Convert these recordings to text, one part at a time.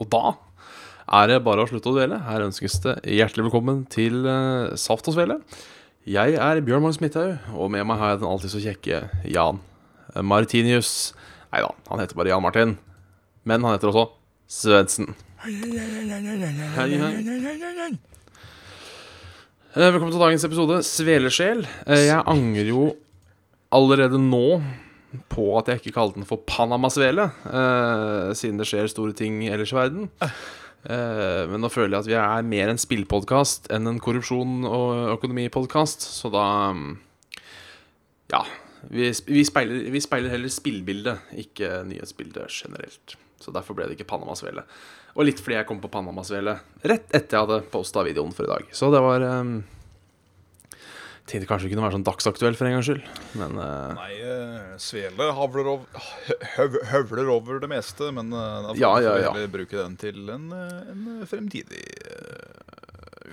Og da er det bare å slutte å dvele. Her ønskes det hjertelig velkommen til eh, Saft og Svele. Jeg er Bjørn Magnus Midthaug, og med meg har jeg den alltid så kjekke Jan Martinius. Nei da, han heter bare Jan Martin. Men han heter også Svendsen. Velkommen til dagens episode Svelesjel. Eh, Jeg angrer jo allerede nå på at jeg ikke kalte den for Panamasvele, eh, siden det skjer store ting ellers i verden. Eh, men nå føler jeg at vi er mer en spillpodkast enn en korrupsjon- og økonomipodkast, så da mm, Ja. Vi, vi, speiler, vi speiler heller spillbildet, ikke nyhetsbildet generelt. Så derfor ble det ikke Panamasvele. Og litt fordi jeg kom på Panamasvele rett etter jeg hadde posta videoen for i dag. Så det var um, Tenkte kanskje det kunne være sånn dagsaktuell for en gangs skyld, men uh, Nei, uh, Svele havler over, høv, høvler over det meste, men uh, da får Ja, vi ja, ja. heller bruke den til en, en fremtidig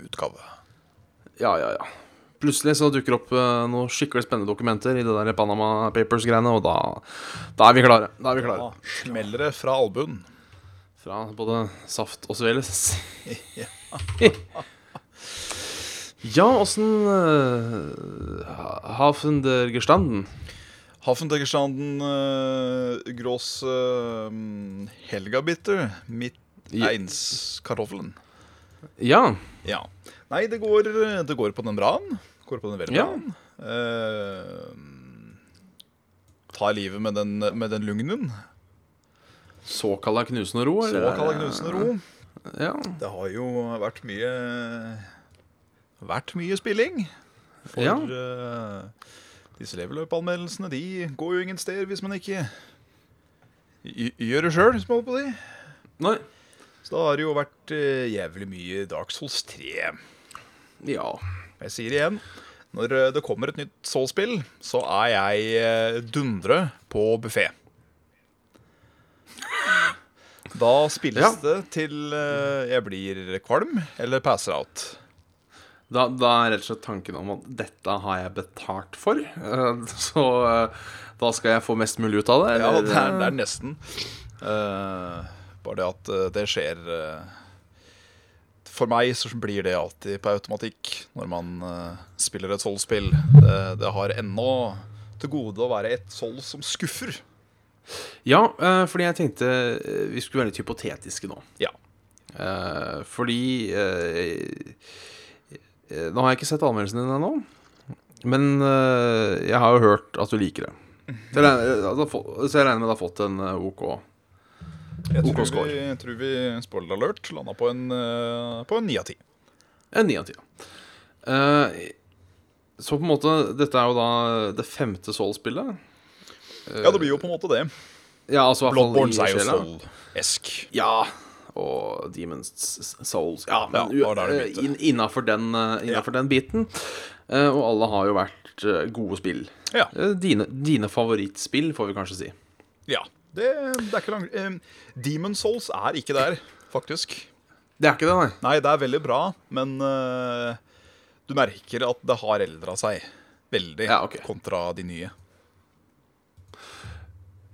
utgave. Ja, ja, ja. Plutselig så dukker opp noen skikkelig spennende dokumenter i det der Panama Papers-greiene, og da, da er vi klare. Da er vi klare. Da smeller det fra albuen. Fra både saft og sveles. ja, åssen uh, Hafen der gestanden? Hafenteggerstanden uh, Grås uh, Helgabitter mitt Ja. eins kartoffelen. Ja. Ja. Nei, det går, det går på den braen. Går på den veldig Ja. braen. Eh, tar livet med den, med den lugnen. Såkalla knusende ro? Såkalla knusende ro. Ja. Det har jo vært mye Vært mye spilling. For Ja. uh, disse leveløp-anmeldelsene De går jo ingen steder hvis man ikke gjør det sjøl, som holder på de. Nei. Så da har det jo vært uh, jævlig mye Dark Souls 3. Ja. Jeg sier igjen, når eh, det kommer et nytt Soul-spill, så er jeg dundre på buffé. Da spilles Ja. det til jeg blir kvalm eller passer out. Da, da er rett og slett tanken om at dette har jeg betalt for. eh, Så eh, da skal jeg få mest mulig ut av det? Ja, det er, det er nesten. Uh, bare det at det skjer uh, For meg så blir det alltid på automatikk når man uh, spiller et Souls-spill. Det, det har ennå til gode å være et Souls som skuffer. Ja, fordi jeg tenkte vi skulle være litt hypotetiske nå. Ja. Fordi Nå har jeg ikke sett anmeldelsen din ennå. Men eh, jeg har jo hørt at du liker det. Så jeg regner, har fått- så jeg regner med du har fått en eh, OK. Jeg OK tror vi, jeg tror vi spoiler alert landa på en eh, ni av ti. En ni av ti. ja. så på en måte Dette er jo da det femte Soul-spillet. Ja, det blir jo på en måte det. Ja, altså Bloodborne er jo soul-esk. Ja. Og Demons Souls Ja, men Ja, inn, innafor den, eh, innenfor den biten. Eh, og alle har jo vært eh, gode spill. Ja. Eh, Dine, dine favorittspill, får vi kanskje si. ja. Det, det er ikke langt Demon's Demon Souls er ikke der, faktisk. Det er ikke det, nei. Nei, det er veldig bra, men uh, du merker at det har eldra seg veldig Ja, okay. kontra de nye.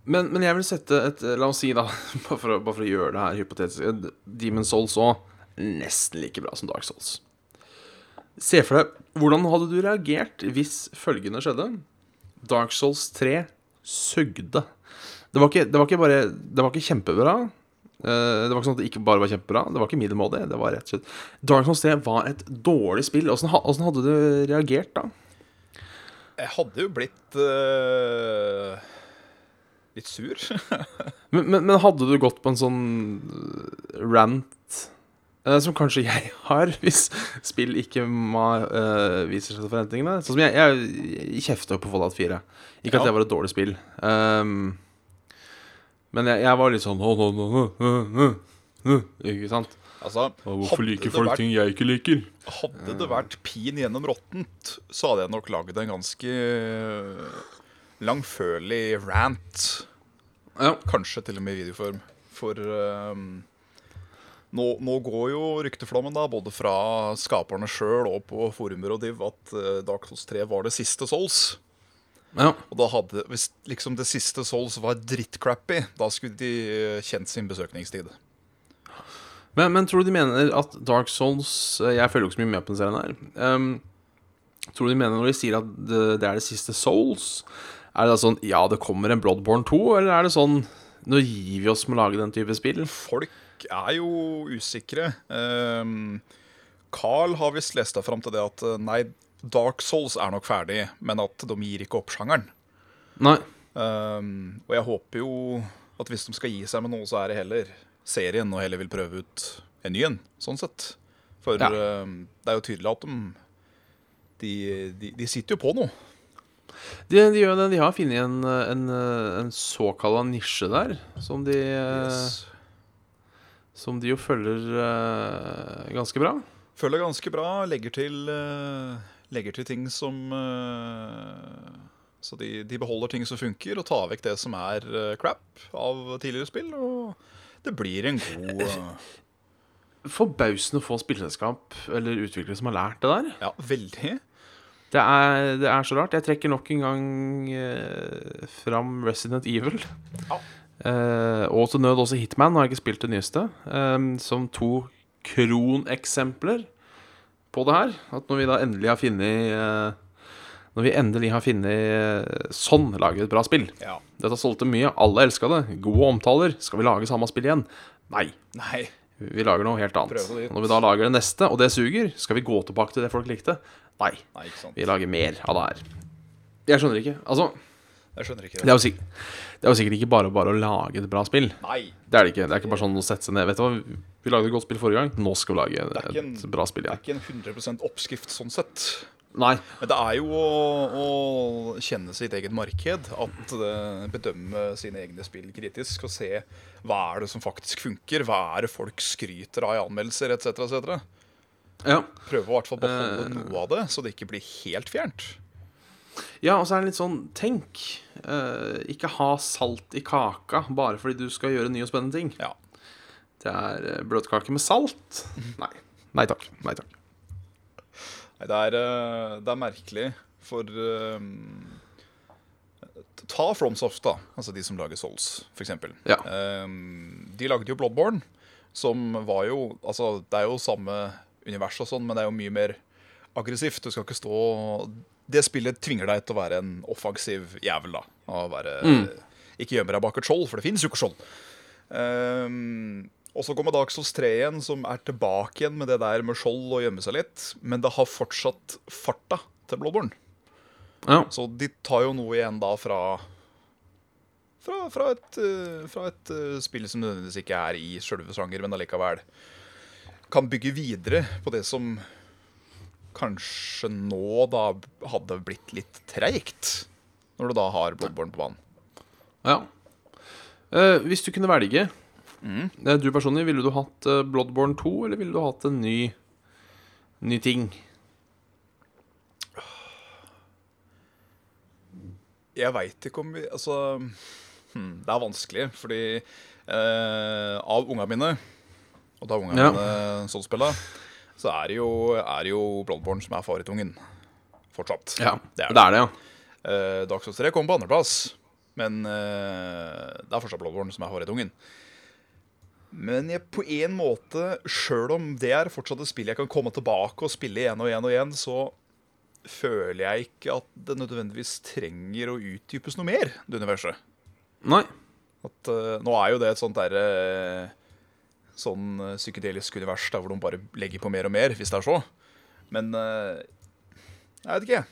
Men, men jeg vil sette et La oss si, da, bare for, å- bare for å gjøre det her hypotetisk Demon's Demon Souls òg nesten like bra som Dark Souls. Se for deg Hvordan hadde du reagert hvis følgende skjedde? Dark Souls 3 sugde. Det var ikke, det var ikke bare Det var ikke kjempebra. Eh, Det var ikke sånn at det ikke bare var kjempebra. Det var ikke middelmådig. Det var rett og slett Dark Souls 3 var et dårlig spill. Åssen hadde du reagert da? Jeg hadde jo blitt eh, litt sur. Men, men, men hadde du gått på en sånn øh, rant eh, Som kanskje jeg har, hvis spill ikke ma, eh, viser seg til forventningene? Sånn som jeg, jeg, jeg kjefta jo på Fallout 4. Ikke at det var et dårlig spill. Um, men jeg, jeg var litt sånn oh, nå, nå, nå», Ikke sant? altså, Og hvorfor liker folk vært- ting jeg ikke liker? Hadde det vært pin gjennom råttent, så hadde jeg nok laget en ganske langfølelig rant. Ja. Kanskje til og med i videoform. For um, nå, nå går jo rykteflommen da, både fra skaperne sjøl og på forumer og div, at uh, Dark Souls 3 var det siste Souls. ja. Og da hadde, Hvis liksom det siste Souls var drittcrappy, da skulle de eh, kjent sin besøkningstid. Men, men tror du de mener at Dark Souls eh, Jeg følger jo ikke så mye med på den serien her. Um, tror du de mener når de sier at det, det er det siste Souls? Er det da sånn Ja, det kommer en Bloodborne 2, eller er det sånn Nå gir vi oss med å lage den type spill? Folk er jo usikre. Um, Carl har visst lest deg fram til det at eh, nei, Dark Souls er nok ferdig, men at de gir ikke opp sjangeren. Nei. Um, og jeg håper jo at hvis de skal gi seg med noe, så er det heller serien, og heller vil prøve ut en ny en, sånn sett. For Ja. um, det er jo tydelig at de, de, de, de sitter jo på noe. De, de gjør det. De har funnet en, en, en såkalla nisje der, som de Yes. Som de jo følger uh, ganske bra. Følger ganske bra. Legger til, uh, legger til ting som uh, Så de, de beholder ting som funker, og tar vekk det som er crap av tidligere spill. Og det blir en god Forbausende få spillselskap eller utviklere som har lært det der. Ja, veldig. Det er, det er så rart. Jeg trekker nok en gang eh, fram Resident Evil. Ja. Eh, og til nød også Hitman. Har jeg ikke spilt det nyeste. eh, som to kroneksempler på det her. At når vi da endelig har funnet eh, Når vi endelig har funnet eh, sånn lager vi et bra spill. Ja. Dette solgte mye. Alle elska det. Gode omtaler. Skal vi lage samme spill igjen? Nei. Nei. Vi lager noe helt annet. Når vi da lager det neste, og det suger, skal vi gå tilbake til det folk likte? Nei. Nei, ikke sant. Vi lager mer av det her. Jeg skjønner ikke. Altså, Jeg skjønner ikke det det. er jo sikkert, det er jo sikkert ikke bare bare å lage et bra spill. Nei. Det er det ikke. Det er ikke bare sånn å sette seg ned. Vet du hva, vi lagde et godt spill forrige gang. Nå skal vi lage er en, et bra spill Det er ikke en 100 oppskrift sånn sett. Nei. Men det er jo å, å kjenne sitt eget marked. At eh, bedømme sine egne spill kritisk og se hva er det som faktisk funker. Hva er det folk skryter av i anmeldelser etc. etc. Ja. Prøve å hvert fall beholde uh, noe av det, så det ikke blir helt fjernt. ja, og så er det litt sånn Tenk. Uh, ikke ha salt i kaka bare fordi du skal gjøre nye og spennende ting. Ja. Det er uh, bløtkake med salt. Nei. Nei takk. Nei takk. Nei, det er, eh, det er merkelig, for eh, Ta FromSoft, da. Altså de som lager Souls, f.eks. Ja. de lagde jo Bloodborne, som var jo Altså, det er jo samme univers og sånn, men det er jo mye mer aggressivt. Du skal ikke stå Det spillet tvinger deg til å være en offensiv jævel, da. Og være Ikke gjemme deg bak et skjold, for det finnes jo ikke skjold. Um, og så kommer Dark Souls 3 igjen, som er tilbake igjen med det der med skjold og gjemme seg litt. Men det har fortsatt farta til Blåborn Ja. Så de tar jo noe igjen da fra Fra, fra et, eh, fra et eh, spill som nødvendigvis ikke er i sjølve sjanger, men allikevel kan bygge videre på det som kanskje nå da hadde blitt litt treigt. Når du da har Bloodborne på banen. Ja. Eh, hvis du kunne velge mm. Du personlig, ville du hatt eh, Bloodborne 2, eller ville du hatt en ny Ny ting? Jeg veit ikke om vi Altså hmm, Det er vanskelig, fordi eh, av unga mine, og da ungene Ja. sånn spiller, så er det, jo, er det jo Bloodborne som er favorittungen. Fortsatt. Ja, det er det er det, ja. Uh, Dark Souls 3 kom på andreplass, men uh, det er fortsatt Bloodborne som er favorittungen. Men jeg, på en måte, sjøl om det er fortsatt et spill jeg kan komme tilbake og spille igjen og igjen og igjen, så føler jeg ikke at det nødvendigvis trenger å utdypes noe mer, det universet. Nei. At, uh, nå er jo det et sånt derre Sånn eh, psykedelisk univers der hvor de bare legger på mer og mer, hvis det er så. Men eh, jeg vet ikke.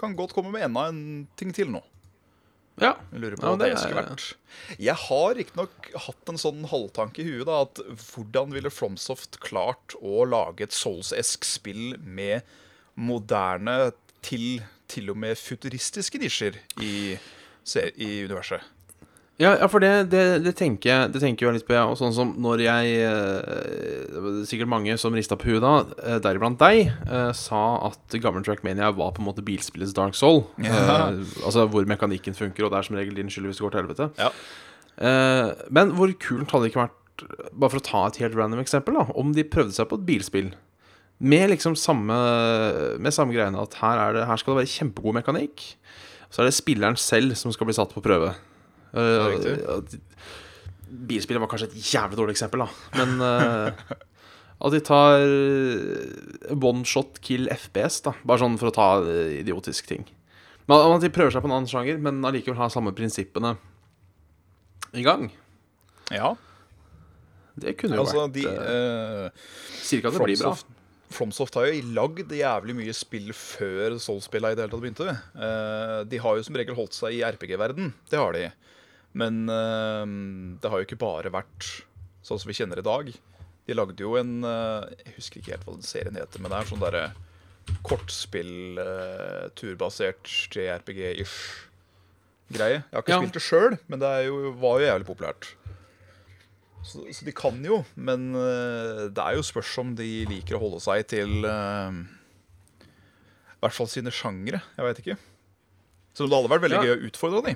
Kan godt komme med enda en ting til nå. Ja. Jeg lurer på Ja, det, det skulle vært. Jeg har riktignok hatt en sånn halvtanke i huet, da, at hvordan ville Flomsoft klart å lage et Souls-esk spill med moderne til til og med futuristiske nisjer i, i universet? Ja, ja for det, det, det, tenker jeg, det tenker jeg litt på, ja. Og sånn som når jeg eh, Det var sikkert mange som rista på huet da, eh, deriblant deg, eh, sa at Government Trackmania var på en måte bilspillets Dark Soul. Ja. Eh, altså hvor mekanikken funker, og det er som regel din skyld hvis det går til helvete. Ja. Eh, men hvor kult hadde det ikke vært, bare for å ta et helt random eksempel, da, om de prøvde seg på et bilspill? Med liksom samme Med samme greiene at her, er det, her skal det være kjempegod mekanikk. Så er det spilleren selv som skal bli satt på prøve. Eh, Bilspillet var kanskje et jævlig dårlig eksempel, da. Men uh, at de tar eh, one shot kill FPS, da. Bare sånn for å ta idiotisk ting. Men At de prøver seg på en annen sjanger, men allikevel har samme prinsippene i gang. Ja, Det kunne jo altså vært de uh, Cirka det blir bra. Fromsoft har jo lagd jævlig mye spill før Soul-spillene i det hele tatt begynte. Uh, de har jo som regel holdt seg i RPG-verden. Det har de. Men eh, det har jo ikke bare vært sånn som vi kjenner i dag. De lagde jo en eh, Jeg husker ikke helt hva den serien heter, men det er sånn derre kortspill, eh, turbasert JRPG-ish greie. Jeg har ikke Ja. spilt det sjøl, men det er jo, var jo jævlig populært. Så, så de kan jo, men det er jo spørs om de liker å holde seg til uh, I hvert fall sine sjangre. Jeg veit ikke. Så det hadde vært veldig Ja. gøy å utfordre de.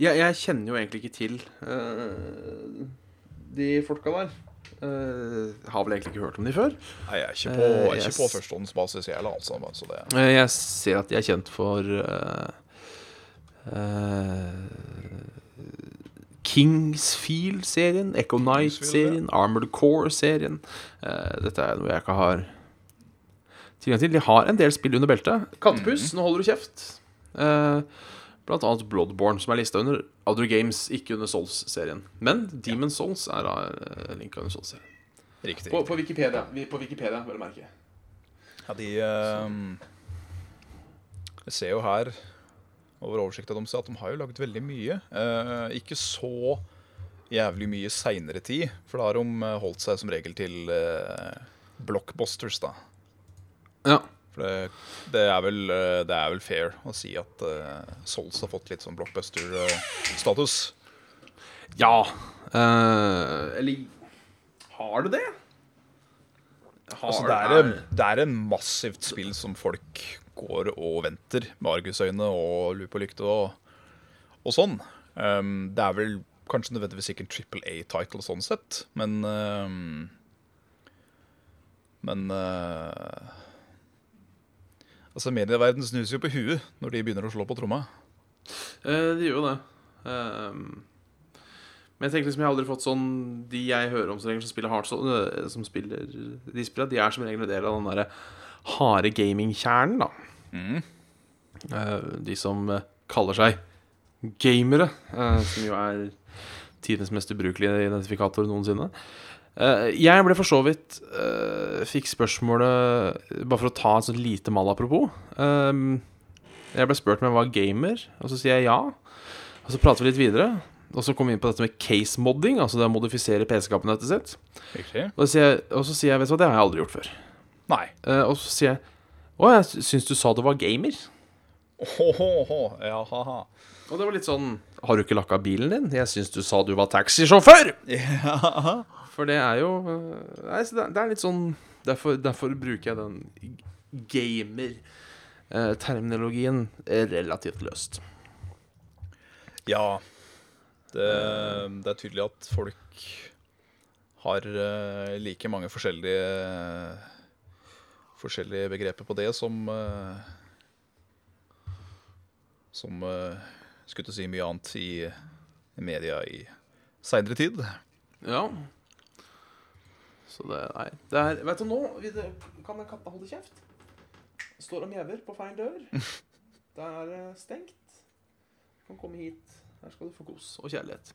Jeg, jeg kjenner jo egentlig ikke til uh, de folka der. Uh, har vel egentlig ikke hørt om de før. Nei, jeg er ikke på, jeg er Eh, ikke jeg på førstehåndsbasis, jeg heller, altså. Så det, Uh, jeg ser at de er kjent for Kingsfield-serien, Echo Night-serien, Armored Core-serien. Dette er noe jeg ikke har tilgang til. De har en del spill under beltet. Kattepuss, nå holder du kjeft. Eh, blant annet Bloodborne, som er lista under Other Games, ikke under Souls-serien. Men Demon Souls er uh, linka under Souls-serien. riktig. På, på Wikipedia, vi- på Wikipedia, vel å merke. Ja, de uh, ser jo her over oversikta deres at de har jo laget veldig mye. Uh, ikke så jævlig mye seinere tid, for da har de eh, holdt seg som regel til uh, blockbusters, da. Ja. For det, det, er vel, eh, det er vel fair å si at uh, Souls har fått litt sånn blockbuster-status. Ja. Uh, eller har det det? Har, altså, det, er, det er en massivt spill som folk går og venter med argusøyne og lurer på lykte og, og sånn. Um, det er vel kanskje nødvendigvis ikke en triple A-title sånn sett, men um, Men uh, Altså, Medieverdenen snus jo på huet når de begynner å slå på tromma. Eh, de gjør jo det. Ehm, men jeg tenker liksom jeg har aldri fått sånn De jeg hører om som regel som spiller Hearthstone, eh, som spiller de spiller, de er som regel en del av den derre harde gamingkjernen, da. Mm. Eh, de som kaller seg gamere, eh, som jo er tidenes mest ubrukelige identifikator noensinne. Eh, jeg ble for så vidt eh, Fikk spørsmålet Bare for å ta et sånt lite mal apropos. eh, jeg ble spurt om jeg var gamer, og så sier jeg ja. Og så prater vi litt videre, og så kom vi inn på dette med case-modding, altså det å modifisere PC-kabinettet sitt. Og så sier jeg, og så sier jeg vet du hva, det har jeg aldri gjort før. Nei. Og så sier jeg å, jeg syns du sa du var gamer. Ohoho, ja, ha-ha. Og det var litt sånn Har du ikke lakka bilen din? Jeg syns du sa du var taxisjåfør! Ja. For det er jo øh, Nei, så det, det er litt sånn Derfor, derfor bruker jeg den gamer-terminologien relativt løst. Ja. Det, det er tydelig at folk har eh, like mange forskjellige Forskjellige begreper på det som eh, Som skulle til å si mye annet i, i media i seinere tid. Ja. Så det Nei. Det er Vet du nå det- Kan den katta holde kjeft? Står og mjever på feil dør. Det er stengt stengt. Kan komme hit. Her skal du få kos og kjærlighet.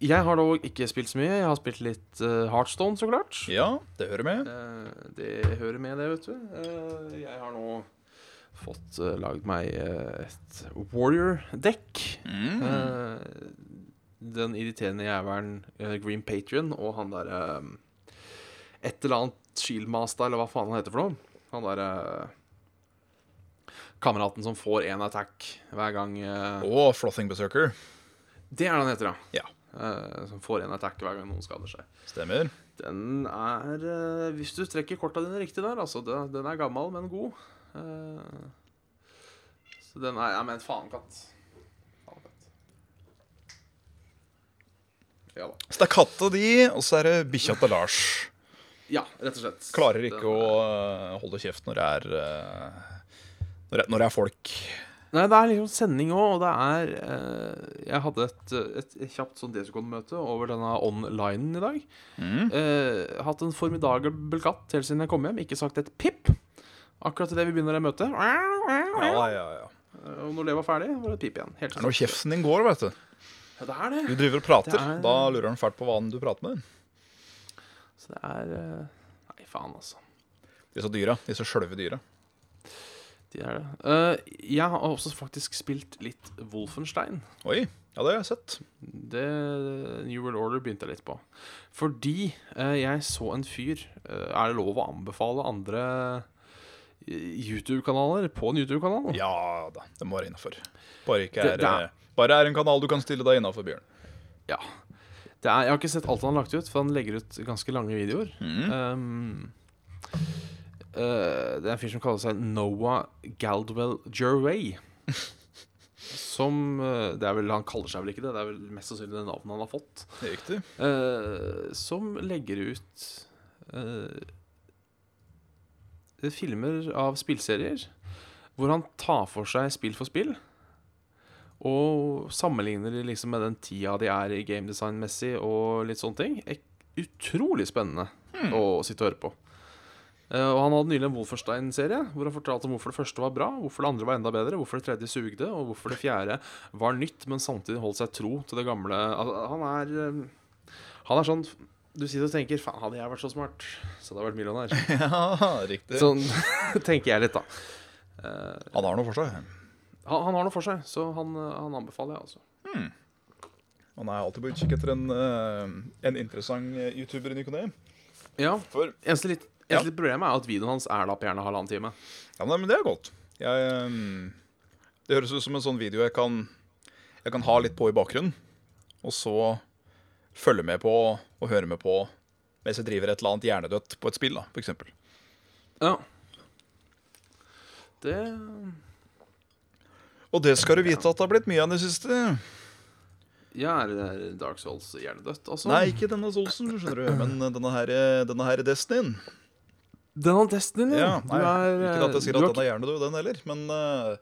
Jeg har dog ikke spilt så mye. Jeg har spilt litt uh, Heartstone, så klart. Ja, det hører med. Uh, det hører med, det, vet du. Uh, jeg har nå fått uh, lagd meg eh, et Warrior-dekk. Mm. Eh, den irriterende jævelen eh, Green Patrion og han derre Et eller annet Shieldmaster, eller hva faen han heter for noe. Han derre Kameraten som får én attack hver gang eh, Og Flothing Berserker. Det er det han heter, ja. Ja. Eh, som får én attack hver gang noen skader seg. Stemmer. Den er eh, Hvis du trekker korta dine riktig der, altså. Den, den er gammel, men god. Eh, så den er Ja, men faen katt. Faen katt. Ja da. Så det er katta di, og så er det bikkja til Lars. Ja, rett og slett. Klarer ikke Den å eh, holde kjeft når det er eh, når det, når det er folk Nei, det er liksom sending òg, og det er eh, Jeg hadde et, et, et kjapt sånn Desicon-møte over denne online i dag. Mm. Eh, hatt en formidabel katt helt siden jeg kom hjem. Ikke sagt et pip. Akkurat idet vi begynner det møtet. Ja, ja, ja. Eh, Og når det var ferdig, var det et pip igjen. Helt Det er når kjeften din går, vet du. Ja, det er det. Du driver og prater. Er- Da lurer han fælt på hva du prater med. Så det er eh, Nei, faen, altså. Disse dyra. Disse sjølve dyra. De er det. Eh, jeg har også faktisk spilt litt Wolfenstein. Oi. Ja, det har jeg sett. Det New World Order begynte jeg litt på. Fordi eh, jeg så en fyr eh, Er det lov å anbefale andre YouTube-kanaler på en YouTube-kanal? Ja da, det må være innafor. Bare, ikke er, det er- eh, bare er en kanal du kan stille deg innafor, Bjørn. Ja. Det er, jeg har ikke sett alt han har lagt ut, for han legger ut ganske lange videoer. Mm. Um, uh, det er en fyr som kaller seg Noah Galdwell Gerway. Som eh, Det er vel Han kaller seg vel ikke det, det er vel mest sannsynlig det navnet han har fått. Riktig. Eh, som legger ut uh, filmer av spillserier hvor han tar for seg spill for spill. Og sammenligner de liksom med den tida de er i gamedesign-messig og litt sånne ting. Ek utrolig spennende å sitte og høre på. Uh, og han hadde nylig en Wolferstein-serie hvor han fortalte om hvorfor det første var bra, hvorfor det andre var enda bedre, hvorfor det tredje sugde, og hvorfor det fjerde var nytt, men samtidig holdt seg tro til det gamle. Altså, han er eh, Han er sånn Du sitter og tenker Faen, hadde jeg vært så smart, så hadde jeg vært millionær. Ja, riktig. Sånn tenker jeg litt, da. Han har noe for seg. Han, han har noe for seg, så han, eh, han anbefaler jeg, altså. Han er alltid på utkikk etter en, eh, en interessant eh, YouTuber i ny og ne. Ja. For Eneste litt, Ja. litt problemet er at videoen hans er da på gjerne halvannen time. Ja, men det er godt. Jeg, det høres ut som en sånn video jeg kan, jeg kan ha litt på i bakgrunnen. Og så følge med på og høre med på mens jeg driver et eller annet hjernedødt på et spill, da, f.eks. Ja. Det Og det skal du vite at det har blitt mye av det siste. Ja, er det Dark Souls hjernedødt, altså? Nei, ikke denne Soulsen, skjønner du, men denne her, denne her Destinyen. Denne har Destiny, Ja, Du nei, er, ikke at jeg sier at den er hjernedød, den heller, men uh,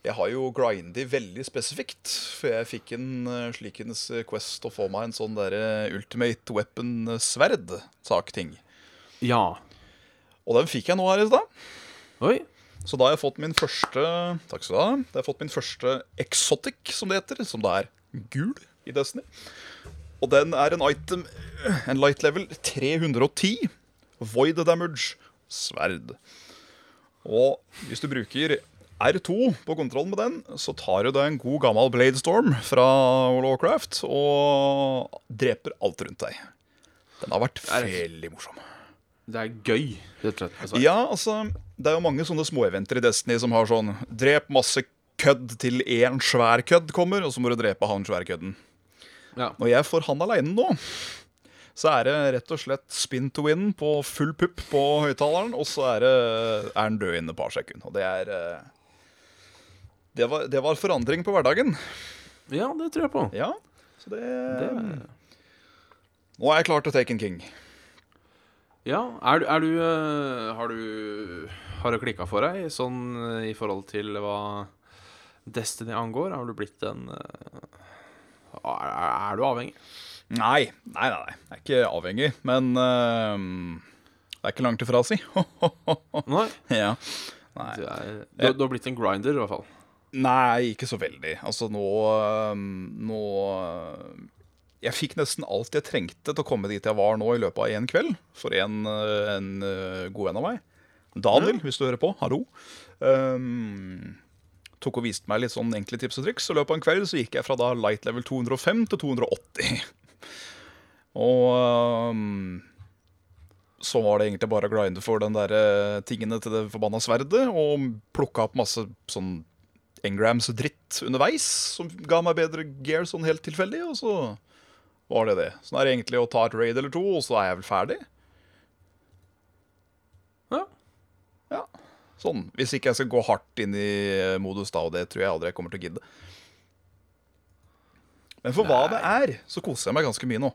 jeg har jo grindy veldig spesifikt. For jeg fikk en uh, slikens quest å få meg en sånn derre ultimate weapon-sverd-sak-ting. Ja. Og den fikk jeg nå her i stad. Oi. Så da har jeg fått min første Takk skal du ha. Da har jeg fått min første exotic, som det heter. Som det er gul i Destiny. Og den er en item En light level 310. Void damage sverd. Og hvis du bruker R2 på kontrollen med den, så tar du deg en god gammel Bladestorm fra World of Warcraft og dreper alt rundt deg. Den har vært veldig morsom. Det er gøy, rett og slett. med. Ja, altså, det er jo mange sånne småeventer i Destiny som har sånn Drep masse kødd til én svær kødd kommer, og så må du drepe han svære kødden. Ja. Når jeg får han aleine nå, så er det rett og slett spin to win på full pupp på høyttaleren, og så er, det, er han død innen et par sekunder. Og det er eh, det var, det var forandring på hverdagen. ja, det tror jeg på. Ja, så det, Det, Nå er jeg klar til Taken King. Ja, er du, er du eh, Har du Har det klikka for deg sånn eh, i forhold til hva Destiny angår? Har du blitt en eh, er, er du avhengig? Nei, nei, nei. Jeg er ikke avhengig, men uh, det er ikke langt ifra, si. Nei. ja. Nei. Du, er, du, du har blitt en grinder, i hvert fall. Nei, ikke så veldig. Altså nå Nå øh, Jeg fikk nesten alt jeg trengte til å komme dit jeg var nå i løpet av én kveld. For en, øh, en øh, god venn av meg. Daniel, hvis du hører på. Hallo. Um, tok og viste meg litt sånn enkle tips og triks. Og i løpet av en kveld så gikk jeg fra da light level 205 til 280. og um, så var det egentlig bare å grinde for den der eh, tingene til det forbanna sverdet. Og plukka opp masse sånn engrams dritt underveis, som ga meg bedre gear sånn helt tilfeldig. Og så var det det. Så nå er det egentlig å ta et raid eller to, og så er jeg vel ferdig. Ja. Ja, sånn. Hvis ikke jeg skal gå hardt inn i eh, modus da, og det tror jeg aldri jeg kommer til å gidde. Men for hva det er, så koser jeg meg ganske mye nå.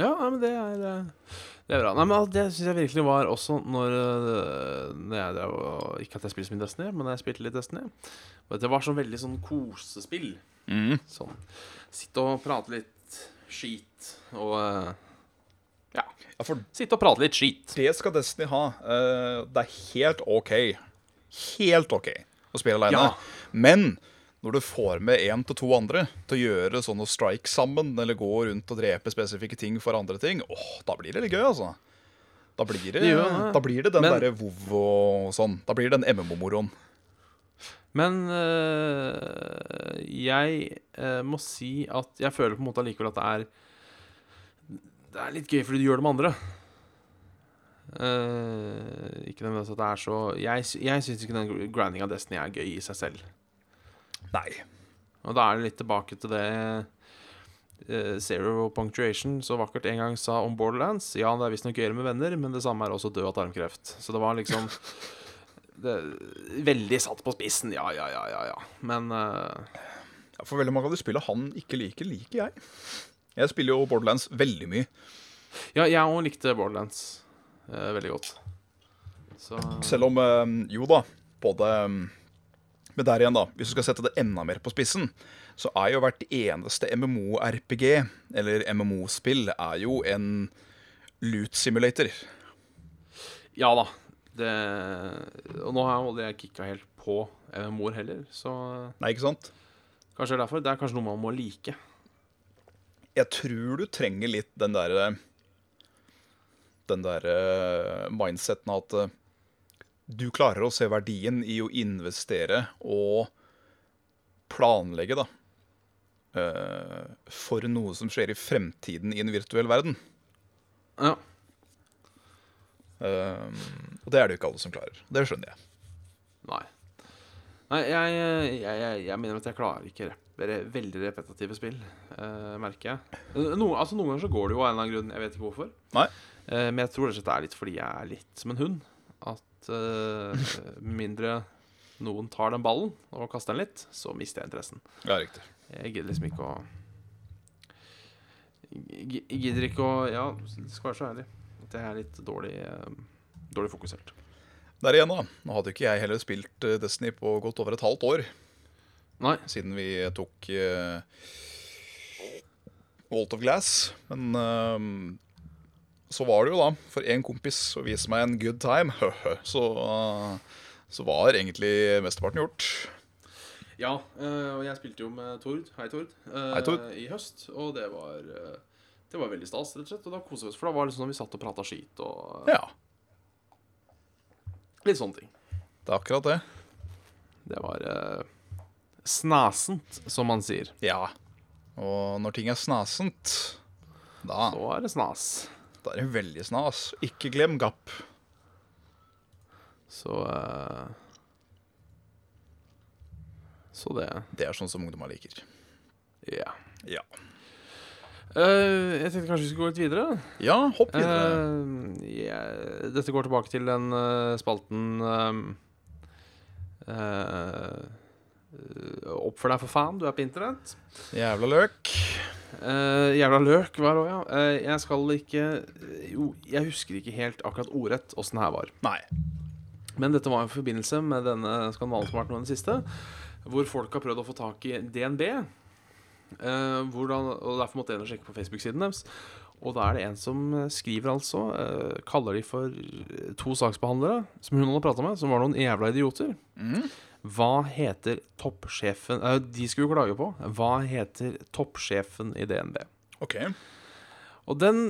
Ja, men det er eh, Det er bra. Nei, men Det syns jeg virkelig var også når, eh, når jeg drev og Ikke at jeg spilte så mye Destiny, men jeg spilte litt Destiny. Det var sånn veldig sånn kosespill. Mm. Sånn sitte og prate litt skit og eh, Ja. Ja, Sitte og prate litt skit. det skal Destiny ha. Eh, det er helt OK. Helt OK å spille aleine. Ja. Men når du får med én til to andre til å gjøre sånne strikes sammen, eller gå rundt og drepe spesifikke ting for andre ting, åh, da blir det litt gøy, altså. Da blir det, Det da blir det den derre vov og sånn. Da blir det den MMO-moroen. Men øh, jeg øh, må si at jeg føler på en måte allikevel at det er Det er litt gøy fordi du gjør det med andre. Uh, ikke nødvendigvis at det er så Jeg, jeg syns ikke den grinding av Destiny er gøy i seg selv. Nei. Og da er det litt tilbake til det uh, Zero Punctuation så vakkert en gang sa om Borderlands. Ja, det er visstnok gøyere med venner, men det samme er også død av tarmkreft. Så det var liksom det, Veldig satt på spissen. Ja, ja, ja, ja. ja. Men uh... Ja, for veldig mange av de spillene han ikke liker, liker jeg. Jeg spiller jo Borderlands veldig mye. Ja, jeg òg likte Borderlands uh, veldig godt. Så Selv om uh, Jo da, både um, Men der igjen, da. Hvis du skal sette det enda mer på spissen, så er jo hvert eneste MMO-RPG, eller MMO-spill, er jo en loot simulator. Ja da. Det Og nå har jeg aldri kicka helt på MMO-er heller, så Nei, ikke sant? kanskje det er derfor. Det er kanskje noe man må like. Jeg tror du trenger litt den derre Den derre mindseten av at eh, du klarer å se verdien i å investere og planlegge, da. eh, For noe som skjer i fremtiden i en virtuell verden. Ja. Eh, og det er det jo ikke alle som klarer. Det skjønner jeg. Nei. Nei, jeg, jeg, jeg, jeg mener at jeg klarer ikke rep re veldig repetitive spill, uh, merker jeg. No, altså Noen ganger så går det jo av en eller annen grunn, jeg vet ikke hvorfor. Eh, men jeg tror det er litt fordi jeg er litt som en hund. At uh, mindre noen tar den ballen og kaster den litt, så mister jeg interessen. Ja, riktig. Jeg gidder liksom ikke å Jeg gidder ikke å Ja, det skal være så ærlig. Jeg er litt dårlig, eh, dårlig fokusert. Der igjen, da. Nå hadde ikke jeg heller spilt eh, Destiny på godt over et halvt år. Nei. siden vi tok uh, Walt of Glass. Men uh, så var det jo da, for en kompis å vise meg en good time, så, uh, så var egentlig mesteparten gjort. Ja, eh, og jeg spilte jo med Tord, hei Tord, eh, Hei, Tord. i høst. Og det var, det var veldig stas, rett og slett. Og da koste vi oss, for da var det sånn Når vi satt og prata skit og Ja, litt sånne ting. det er akkurat det. Det var eh, snasent, som man sier. Ja. Og når ting er snasent, da, Så er det snas. da er det veldig snas. Ikke glem Gapp. Så eh, Så det Det er sånn som ungdommer liker. Ja. Ja. Eh, jeg tenkte kanskje vi skulle gå litt videre. Ja, hopp videre. Uh, yeah, dette går tilbake til den uh, spalten uh, Oppfør deg, for faen. Du er på internett. Jævla løk. Eh, jævla løk var òg, ja. Eh, jeg skal ikke Jo, jeg husker ikke helt akkurat ordrett åssen det her var. Nei. Men dette var i forbindelse med denne skandalen som har vært nå i det siste, hvor folk har prøvd å få tak i DNB. Eh, hvordan, og Derfor måtte jeg inn og sjekke på Facebook-siden deres. Og da er det en som skriver altså eh, Kaller de for to saksbehandlere som hun hadde prata med, som var noen jævla idioter. Mm. Hva heter toppsjefen eh, De skulle jo klage på. Hva heter toppsjefen i DNB? OK. Og den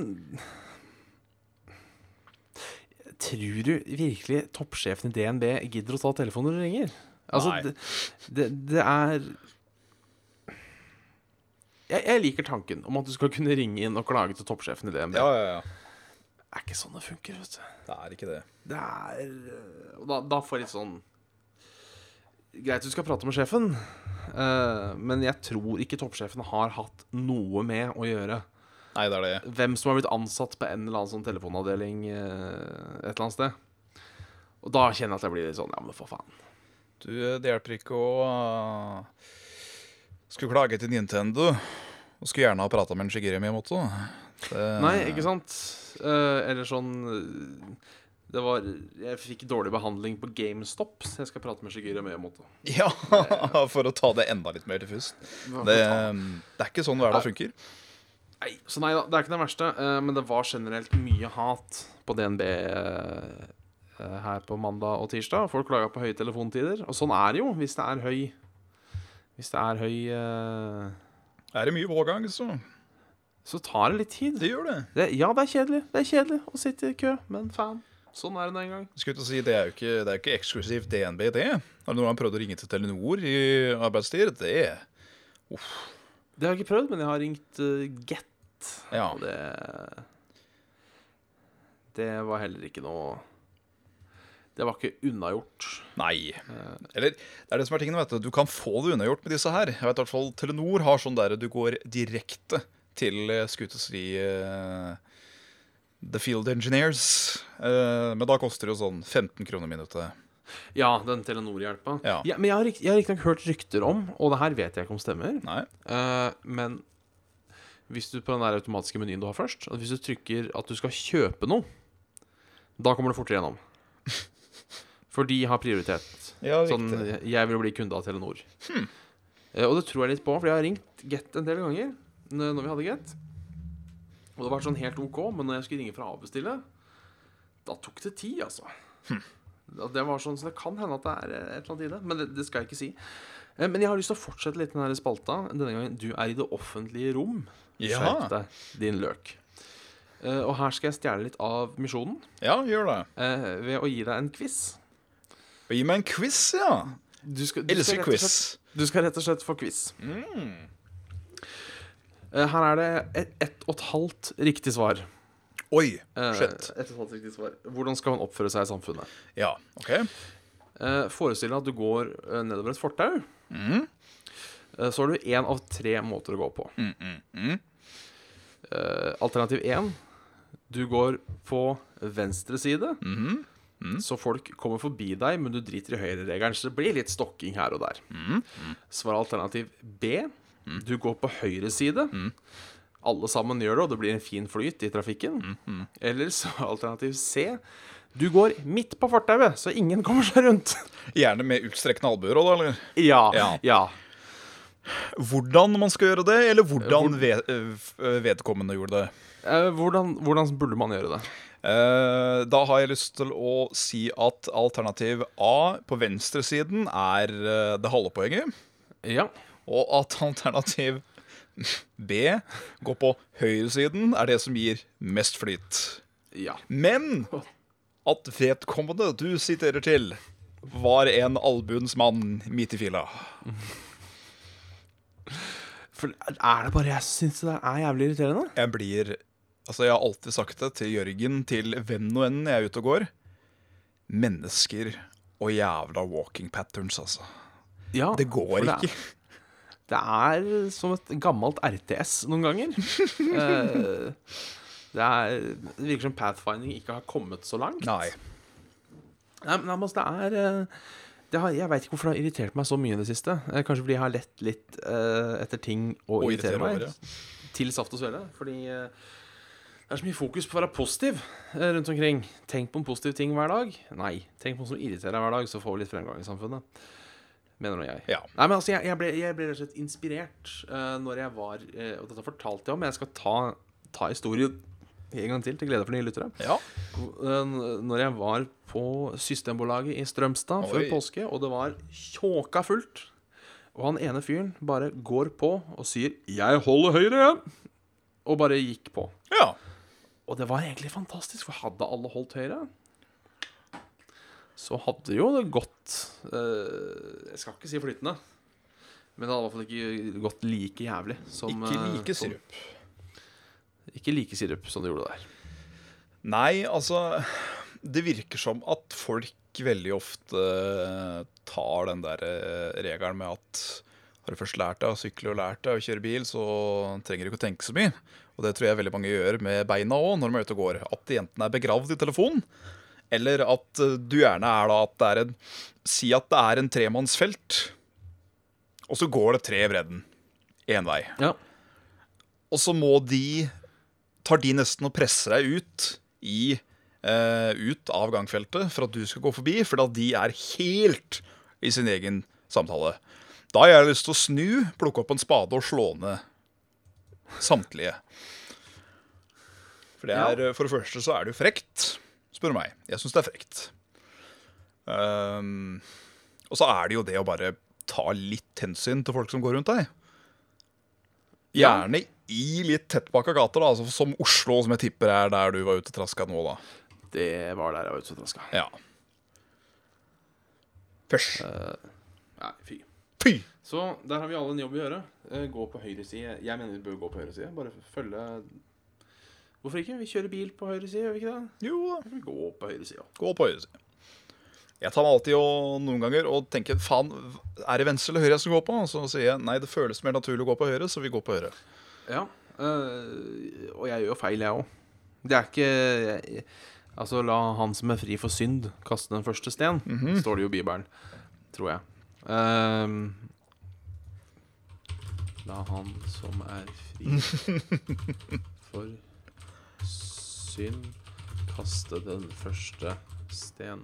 Tror du virkelig toppsjefen i DNB gidder å ta telefonen når du ringer? Altså, det, det, det er jeg, jeg liker tanken om at du skal kunne ringe inn og klage til toppsjefen i DNB. Ja, ja, ja. Det er ikke sånn det funker, vet du. Det er ikke det. Det er Og da, da får litt sånn Greit du skal prate med sjefen, uh, men jeg tror ikke toppsjefen har hatt noe med å gjøre. Nei, det er det. Hvem som har blitt ansatt på en eller annen sånn telefonavdeling uh, et eller annet sted. Og da kjenner jeg at jeg blir litt sånn Ja, men for faen. Du, det hjelper ikke å Skulle klage til Nintendo. Og skulle gjerne ha prata med en Shigeru Miyamoto. Det, Nei, ikke sant? Uh, eller sånn eh, Det var Jeg fikk dårlig behandling på GameStop, så jeg skal prate med Shigeru Miyamoto. Ja, for å ta det enda litt mer til først. Det, det er ikke sånn hverdag funker. Nei, så nei da, det er ikke det verste. Uh, Men det var generelt mye hat på DNB eh, her på mandag og tirsdag. Folk klaga på høye telefontider. Og sånn er det jo hvis det er høy Hvis det er høy uh... Er det mye pågang, så Så tar det litt tid. det gjør det. Det, ja, det er kjedelig. Det er kjedelig å sitte i kø, men faen. Sånn er det nå en gang. Skulle til å si, Det er jo ikke, det er ikke eksklusivt DNB, det. Har du noen gang prøvd å ringe til Telenor i arbeidstid? Det Det har jeg ikke prøvd, men jeg har ringt uh, Get. Ja. Og det Det var heller ikke noe Det var ikke unnagjort. Nei. Eller det er det som er tingen, vet du. Du kan få det unnagjort med disse her. Jeg vet i hvert fall Telenor har sånn der du går direkte til eh, å si eh, The Field Engineers. Uh, men da koster det jo sånn 15 kroner minuttet. Ja, den Telenor-hjelpa. Ja. men jeg har, jeg har riktignok hørt rykter om, og det her vet jeg ikke om stemmer, eh, men hvis du på den der automatiske menyen du har først at Hvis du trykker at du skal kjøpe noe, da kommer du fortere gjennom. For de har prioritet. Ja, Sånn, jeg vil bli kunde av Telenor. Eh, og det tror jeg litt på, for jeg har ringt Get en del ganger når vi hadde Get. Og det var sånn helt OK, men når jeg skulle ringe for å avbestille, da tok det tid, altså. Hmm. Det var sånn, så det kan hende at det er eh, et eller annet i det, men det, det skal jeg ikke si. Eh, Men jeg har lyst til å fortsette litt den her spalta. Denne gangen Du er i det offentlige rom. Ja. Skjerp deg, din løk. Eh, Og her skal jeg stjele litt av misjonen Ja, gjør det. eh, ved å gi deg en quiz. Og gi meg en quiz, ja. Du skal, du Elsker quiz. slett- Du skal rett og slett få quiz. Mm. Her er det ett et og et halvt riktig svar. Oi, Eh, shit. Et og et halvt riktig svar. Hvordan skal man oppføre seg i samfunnet? Ja, ok. Eh, Forestill deg at du går eh, nedover et fortau. Eh, Så har du én av tre måter å gå på. mm. mm, Alternativ én du går på venstre side. Mhm. Så folk kommer forbi deg, men du driter i høyreregelen. Så det blir litt stokking her og der. Mm. Svar alternativ B. Du går på høyre side. Alle sammen gjør det, og det blir en fin flyt i trafikken. Eller så alternativ C. Du går midt på fortauet, så ingen kommer seg rundt. Gjerne med utstrekkende albuer òg, da, eller? Ja. Ja. ja. Hvordan man skal gjøre det, eller hvordan ved, øh, vedkommende gjorde det. Eh, hvordan, hvordan burde man gjøre det? Eh, da har jeg lyst til å si at alternativ A på venstresiden er eh, det halve poenget. Ja. Og at alternativ B går på høyresiden, er det som gir mest flyt. Ja. Men at vedkommende du siterer til, var en albuens mann midt i fila. For er det bare jeg som syns det er jævlig irriterende? Jeg blir Altså, jeg har alltid sagt det til Jørgen, til hvem nå enn jeg er ute og går. Mennesker og jævla walking patterns, altså. Ja, Det går for ikke. Det er som et gammelt RTS noen ganger. Eh, det, er, det virker som Pathfinding ikke har kommet så langt. Nei. Nei, men altså, det er eh, det har, Jeg veit ikke hvorfor det har irritert meg så mye i det siste. Eh, Kanskje fordi jeg har lett litt eh, etter ting å irritere irritere meg. over, Til saft og svele. Fordi eh, det er så mye fokus på å være positiv eh, rundt omkring. Tenk på en positiv ting hver dag. Nei. Tenk på noe som irriterer deg hver dag, så får vi litt fremgang i samfunnet. Mener nå jeg. Ja. Nei, men altså, jeg, jeg, ble, jeg ble rett og slett inspirert uh, når jeg var uh, Og dette fortalte jeg om, men jeg skal ta, ta historien en gang til, til glede for nye lyttere. Ja. Uh, Når jeg var på Systembolaget i Strømstad før påske, og det var tjåka fullt, og han ene fyren bare går på og sier 'Jeg holder høyre', jeg. Og bare gikk på. ja. Og det var egentlig fantastisk, for hadde alle holdt høyre, så hadde jo det gått eh, Jeg skal ikke si flytende, men det hadde i hvert fall ikke gått like jævlig som Ikke eh, like som- sirup. Ikke like sirup som det gjorde der. Nei, altså Det virker som at folk veldig ofte tar den der eh, regelen med at har du først lært deg å sykle og lært deg å kjøre bil, så trenger du ikke å tenke så mye. Og det tror jeg veldig mange gjør med beina òg, når de er ute og går. At de enten er begravd i telefonen, eller at eh, du gjerne er da at det er en Si at det er en tremannsfelt, og så går det tre i bredden. Én vei. Ja. Og så må de Tar de nesten og presser deg ut i eh, ut av gangfeltet for at du skal gå forbi, for da de er helt i sin egen samtale. Da har jeg lyst til å snu, plukke opp en spade og slå ned samtlige. For, det er, for det første så er det jo frekt, spør du meg. Jeg syns det er frekt. Um, og så er det jo det å bare ta litt hensyn til folk som går rundt deg. Gjerne i litt tettpakka gater, da, altså som Oslo, som jeg tipper er der du var ute traska nå, da. Det var der jeg var ute og traska. Ja. Fysj. Nei, fy. Fy! Så der har vi alle en jobb å gjøre. Eh, Gå på høyre side. Jeg mener vi bør gå på høyre side. Bare følge Hvorfor ikke? Vi kjører bil på høyre side, gjør vi ikke det? Jo da. Vi går på høyre side. Gå på høyre side. Jeg tar meg alltid og noen ganger og tenker faen, er det venstre eller høyre jeg skal gå på? Og så sier jeg nei, det føles mer naturlig å gå på høyre, så vi går på høyre. Ja. eh, og jeg gjør jo feil, jeg òg. Det er ikke jeg, Altså, la han som er fri for synd, kaste den første sten, står det jo i Bibelen. Tror jeg. Ehm, la han som er fri for synd, kaste den første sten.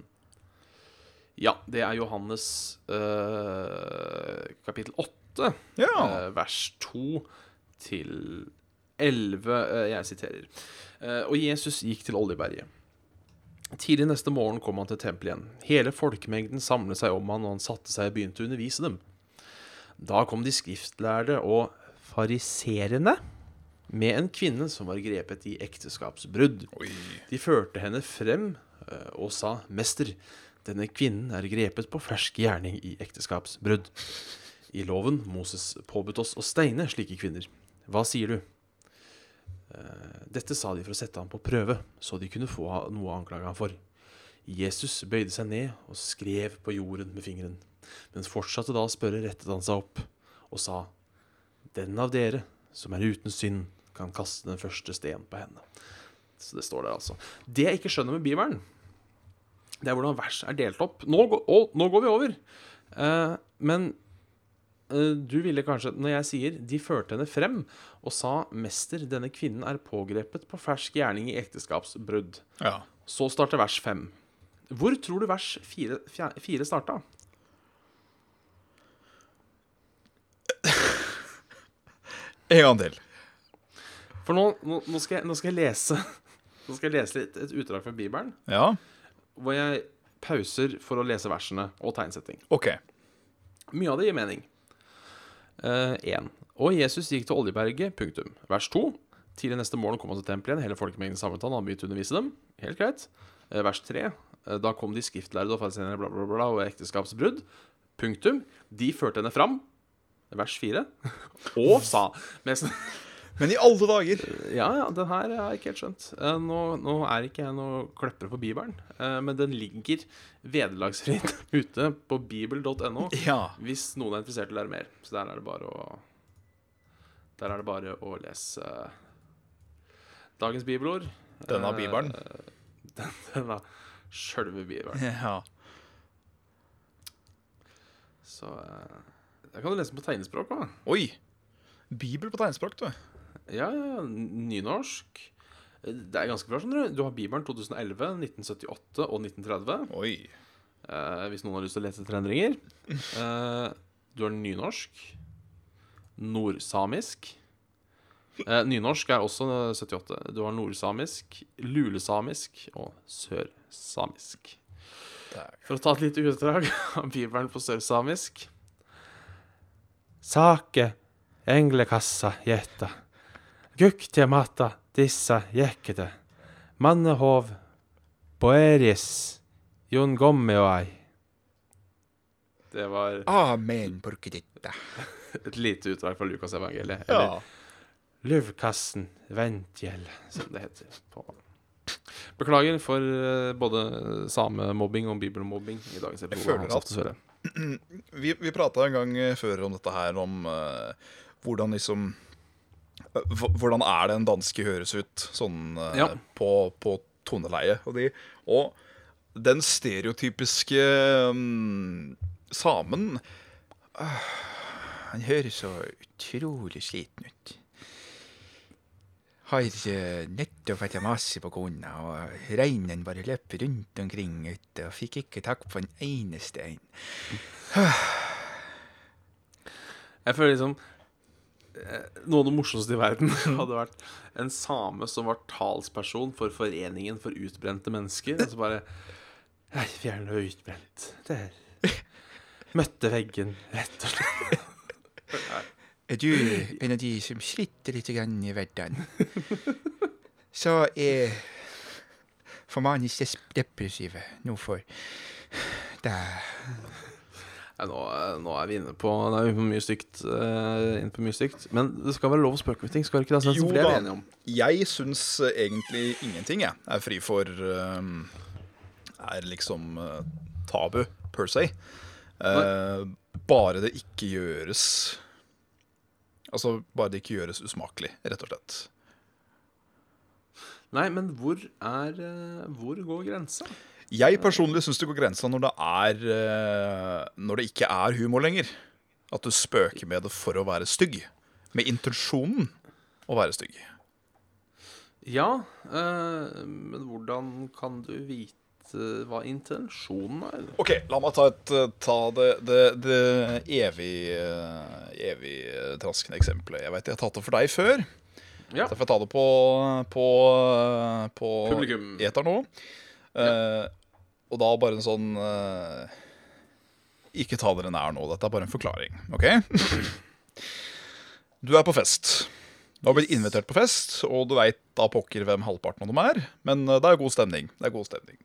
Ja, det er Johannes eh, kapittel 8 Ja. eh, vers 2 til 11. eh, jeg siterer. Og Jesus gikk til Oljeberget. Tidlig neste morgen kom han til tempelet igjen. Hele folkemengden samlet seg om han, og han satte seg og begynte å undervise dem. Da kom de skriftlærde og fariserende med en kvinne som var grepet i ekteskapsbrudd. Oi. De førte henne frem eh, og sa, 'Mester, denne kvinnen er grepet på fersk gjerning i ekteskapsbrudd.' I loven Moses påbudt oss å steine slike kvinner. Hva sier du? Eh, Dette sa de for å sette ham på prøve, så de kunne få noe å anklage ham for. Jesus bøyde seg ned og skrev på jorden med fingeren. Men fortsatte da å spørre, rettet han seg opp og sa, Den av dere som er uten synd, kan kaste den første sten på henne. Så det står der, altså. Det jeg ikke skjønner med Bibelen, det er hvordan vers er delt opp. Nå, går- å, nå går vi over. Uh, men uh, du ville kanskje, når jeg sier de førte henne frem og sa 'Mester, denne kvinnen er pågrepet på fersk gjerning i ekteskapsbrudd'. Ja. Så starter vers 5. Hvor tror du vers 4, 4 starta? En gang til. For nå, nå, skal jeg, nå skal jeg lese Nå skal jeg lese litt, et utdrag fra Bibelen, Ja, hvor jeg pauser for å lese versene og tegnsetting. OK. Mye av det gir mening. 1. og Jesus gikk til Oljeberget. Punktum. Vers 2. Tidlig neste morgen kom han til tempelet igjen. Hele folkemengden samlet han. Han begynte å undervise dem. Helt greit. Uh, vers 3. Uh, da kom de skriftlærde og fariseerne bla, bla, bla, og ekteskapsbrudd. Punktum. De førte henne fram. Vers 4. Og sa Men i alle dager Ja, ja, den her har jeg ikke helt skjønt. Eh, Nå, nå er ikke jeg noe kløpper på Bibelen, eh, men den ligger vederlagsfritt ute på bibel.no. Ja. Hvis noen er interessert i å lære mer. Så der er det bare å Der er det bare å lese dagens bibelord. Denne Eh, bibelen. Den, denne sjølve bibelen. ja. Så Der kan du lese den på tegnespråk òg. Oi. Bibel på tegnspråk, du. Ja, ja, ja. Nynorsk. Eh, Det er ganske bra, skjønner du. Du har Bibelen 2011, 1978 og 1930. Oi. Eh, hvis noen har lyst til å lese etter endringer. Eh, du har nynorsk. Nordsamisk. Eh, nynorsk er også 78. Du har nordsamisk, lulesamisk og sørsamisk. For å ta et lite utdrag av Bibelen på sørsamisk. Sake, englekassa, gjetta. Guktia mata, dissa, jekkete. Mannehov, boeris, jon ei. Det var Amen, porkedetta. et lite utdrag fra Lukas evangeliet. Ja. Luvkassen Ventgjell, som det heter. På. Beklager for eh, både samemobbing og bibelmobbing i dagens episode. føler av at-. Vi, vi prata en gang eh, før om dette her, om uh, hvordan liksom eh, Hvordan er det en danske høres ut sånn uh, Ja. på, på toneleie og de. Og den stereotypiske um, samen Han høres så utrolig sliten ut. Har nødt til å vært masse på kona, og reinen bare løp rundt omkring ute og fikk ikke takk på en eneste en. Jeg føler liksom eh, Noe av det morsomste i verden hadde vært en same som var talsperson for Foreningen for utbrente mennesker. Og så bare Nei, vi er nå utbrent. Det er Møtte veggen, rett og slett. Er du en av de som sliter litt grann i hverdagen, så er for manisk depressive noe for deg. Nå, nå er vi inne på Nå er vi på mye stygt. uh, inne på mye stygt. Men det skal være lov å spøke med ting. Skal det ikke det? Sånn, Jo det er enige om. Jeg syns egentlig ingenting jeg er fri for um, Er liksom uh, tabu per se. Uh, bare det ikke gjøres Altså bare det ikke gjøres usmakelig, rett og slett. Nei, men hvor er eh, Hvor går grensa? Jeg personlig syns det går grensa når det er eh, Når det ikke er humor lenger. At du spøker med det for å være stygg. Med intensjonen å være stygg. Ja, eh, men hvordan kan du vite hva intensjonen er? OK, la meg ta, et, eh, ta det, det, det evig, eh, evig eh, traskende eksempelet. Jeg vet jeg har tatt det for deg før. Ja. Så får ta det på, på, eh, på Publikum. eter nå. Eh, og da bare en sånn uh, Ikke ta dere nær nå. Dette er bare en forklaring. OK? Du er på fest. Du har blitt invitert på fest, og du veit da pokker hvem halvparten av dem er. Men eh, det er god stemning. Det er god stemning.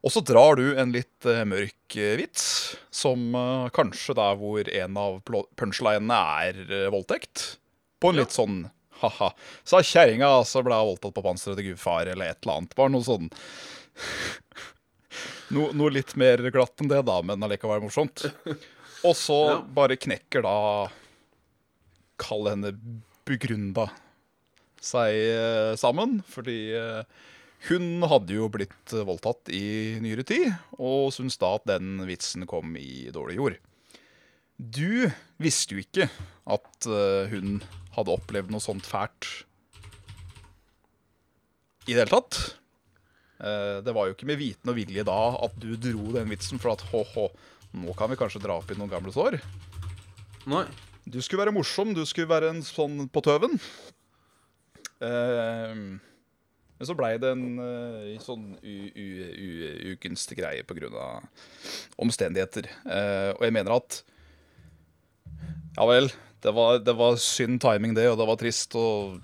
Og så drar du en litt eh, mørk eh, vits, som kanskje der hvor en av punchlinene er voldtekt. På en litt sånn ha-ha. Sa kjerringa, så ble hun voldtatt på panseret til gudfar, eller et eller annet. Bare noe sånn no, Noe litt mer glatt enn det, da, men allikevel morsomt. Og så bare knekker da Kall henne begrunda seg eh, sammen, fordi eh, hun hadde jo blitt voldtatt i nyere tid, og syntes da at den vitsen kom i dårlig jord. Du visste jo ikke at eh, hun hadde opplevd noe sånt fælt i det hele tatt. Eh, det var jo ikke med viten og vilje da at du dro den vitsen for at hå-hå, nå kan vi kanskje dra opp i noen gamle sår. Nei. Du skulle være morsom, du skulle være en sånn på tøven. Uh, men så blei det en uh, sånn u- greie på grunn pga. omstendigheter. Uh, og jeg mener at Ja vel, det var, det var synd timing, det, og det var trist og,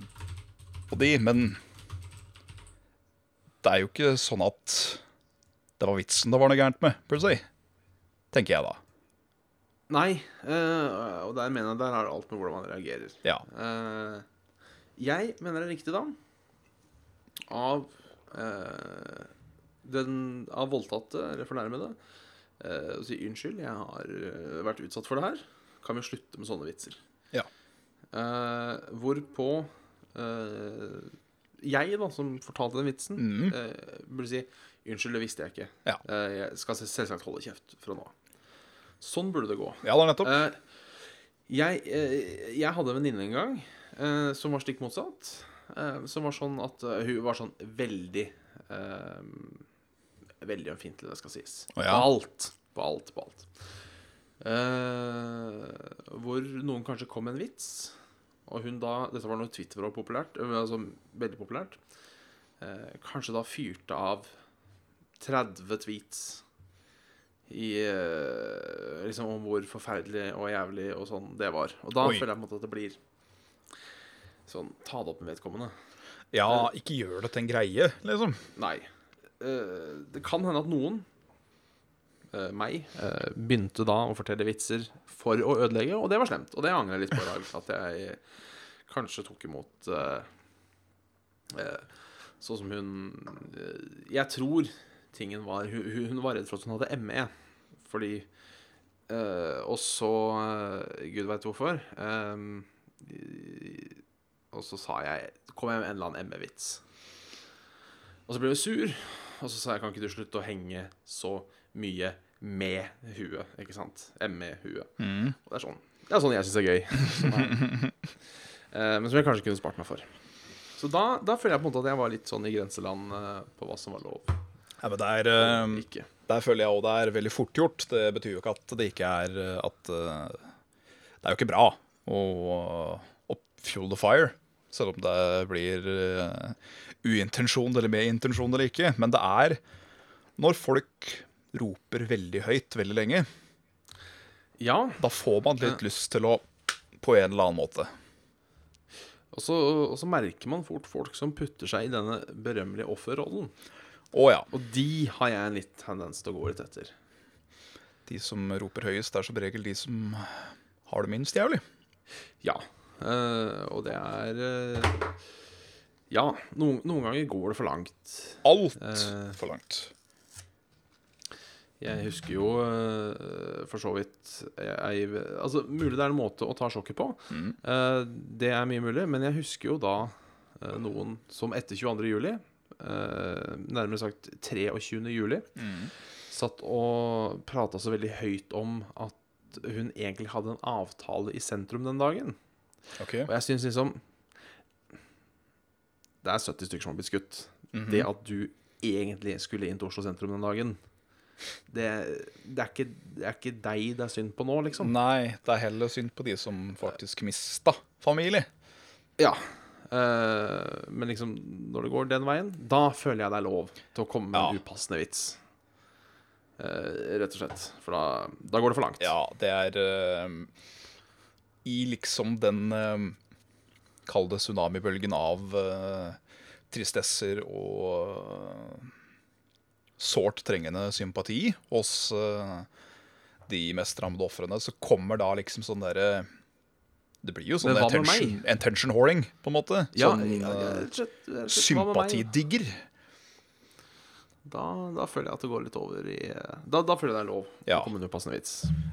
og de, men det er jo ikke sånn at det var vitsen det var noe gærent med, per. Tenker jeg da. Nei, uh, og der mener jeg der har det alt med hvordan man reagerer. Ja. Uh, jeg mener det er riktig, da. Av uh, den Av voldtatte eller fornærmede. å si unnskyld, jeg har vært utsatt for det her. Kan vi slutte med sånne vitser? Ja. Hvorpå jeg, da, som fortalte den vitsen, mm. burde si unnskyld, det visste jeg ikke. Ja. Jeg skal selvsagt holde kjeft fra nå av. Sånn burde det gå. Ja, er nettopp. Eh, jeg, eh, jeg hadde en venninne en gang eh, som var stikk motsatt. Eh, som var sånn at hun var sånn veldig eh, Veldig ømfintlig, det skal sies. Oh, ja. På alt. På alt, på alt. Eh, hvor noen kanskje kom med en vits, og hun da Dette var når Twitter var populært, altså veldig populært. Eh, kanskje da fyrte av 30 tweets i eh, liksom om hvor forferdelig og jævlig og sånn det var. Og da Oi. føler jeg på en måte at det blir sånn Ta det opp med vedkommende. Ja, ikke gjør det til en greie, liksom. Nei. Eh, det kan hende at noen, eh, meg, eh, begynte da å fortelle vitser for å ødelegge, og det var slemt. Og det angrer jeg litt på i dag. At jeg kanskje tok imot eh, eh, Sånn som hun eh, Jeg tror tingen var Hun, hun var redd for at hun hadde ME. Fordi eh, Og så eh, Gud veit hvorfor. eh, og så sa jeg Kom jeg med en eller annen ME-vits. Og så ble hun sur, og så sa jeg kan ikke du slutte å henge så mye med huet, ikke sant? ME-huet. Og det er sånn Det er sånn jeg syns er gøy. Eh, men som jeg kanskje kunne spart meg for. Så da, da føler jeg på en måte at jeg var litt sånn i grenseland eh, på hva som var lov Ja, men der, og eh, der føler jeg òg det er veldig fort gjort. Det betyr jo ikke at det ikke er at uh, Det er jo ikke bra å å fuel the fire, selv om det blir uh, uintensjon eller med intensjon eller ikke. Men det er når folk roper veldig høyt veldig lenge, Ja, da får man litt lyst til å på en eller annen måte. og så, og så merker man fort folk som putter seg i denne berømmelige offerrollen. Å ja. Og de har jeg en litt tendens til å gå litt etter. De som roper høyest, er som regel de som har det minst jævlig. Ja. Uh, og det er uh, Ja, noen, noen ganger går det for langt. Alt uh, for langt. Jeg husker jo for så vidt jeg, Altså, mulig det er en måte å ta sjokket på. Mm. Eh, det er mye mulig, men jeg husker jo da noen som etter 22. juli, nærmere sagt 23. juli, Mm. satt og prata så veldig høyt om at hun egentlig hadde en avtale i sentrum den dagen. Ok. Og jeg syns liksom Det er 70 stykker som har blitt skutt. Mhm. Det at du egentlig skulle inn til Oslo sentrum den dagen, det, det, er ikke, det er ikke deg det er synd på nå, liksom. Nei, det er heller synd på de som faktisk mista familie. Ja. Eh, men liksom, når det går den veien, da føler jeg det er lov til å komme med en upassende vits. Uh, rett og slett. For da, da går det for langt. Ja, det er uh, I liksom den Kall det tsunamibølgen av tristesser og sårt trengende sympati hos de mest rammede ofrene, så kommer da liksom sånn derre Det blir jo sånn attention, attention whoring, på en måte. Sånn ja, ja, sympatidigger. Da, da føler jeg at det går litt over i Da, da føler jeg det er lov Ja.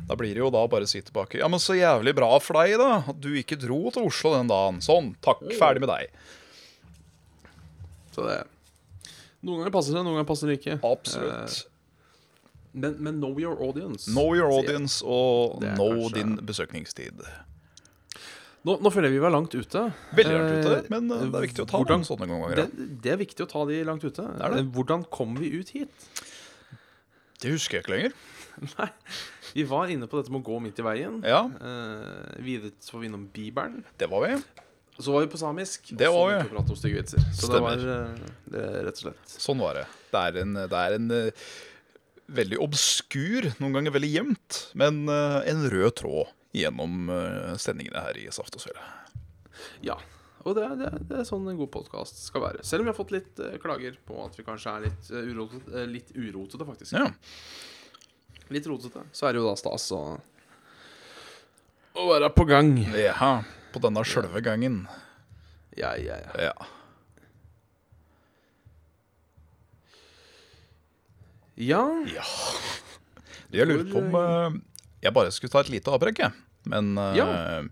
Da blir det jo da bare å si tilbake Ja, men så jævlig bra for deg, da. At du ikke dro til Oslo den dagen. Sånn. Takk. Ferdig med deg. Så det Noen ganger passer det, noen ganger passer det ikke. Absolutt. Eh, men, men know your audience. Know your audience og know kanskje- din besøkningstid. Nå, nå føler jeg vi var langt ute. Veldig langt ute, Eh, men uh, det er viktig å ta hvordan- sånne ganger. Det, det er viktig å ta de langt ute. er det. Eh, Hvordan kom vi ut hit? Det husker jeg ikke lenger. Nei, Vi var inne på dette med å gå midt i veien. Ja, Eh, videre så var vi innom Bibelen. det var vi. Så var vi på samisk. Det var vi. begynte vi prate om stygge vitser. Så det var eh, det, rett og slett. Sånn var det. Det er en, det er en eh, veldig obskur, noen ganger veldig jevnt, men eh, en rød tråd gjennom uh, sendingene her i Saft og Svele. Ja. Og det, det, det er sånn en god podkast skal være. Selv om vi har fått litt eh, klager på at vi kanskje er litt uh, urotete, eh, litt urotete, faktisk. Ja. Litt rotete. Så er det jo da stas å å være på gang. ja. På denne sjølve gangen. Ja, ja, ja. Ja. Ja, ja. Jeg lurer på om eh, jeg bare skulle ta et lite avbrekk, jeg. Men eh, Ja. med om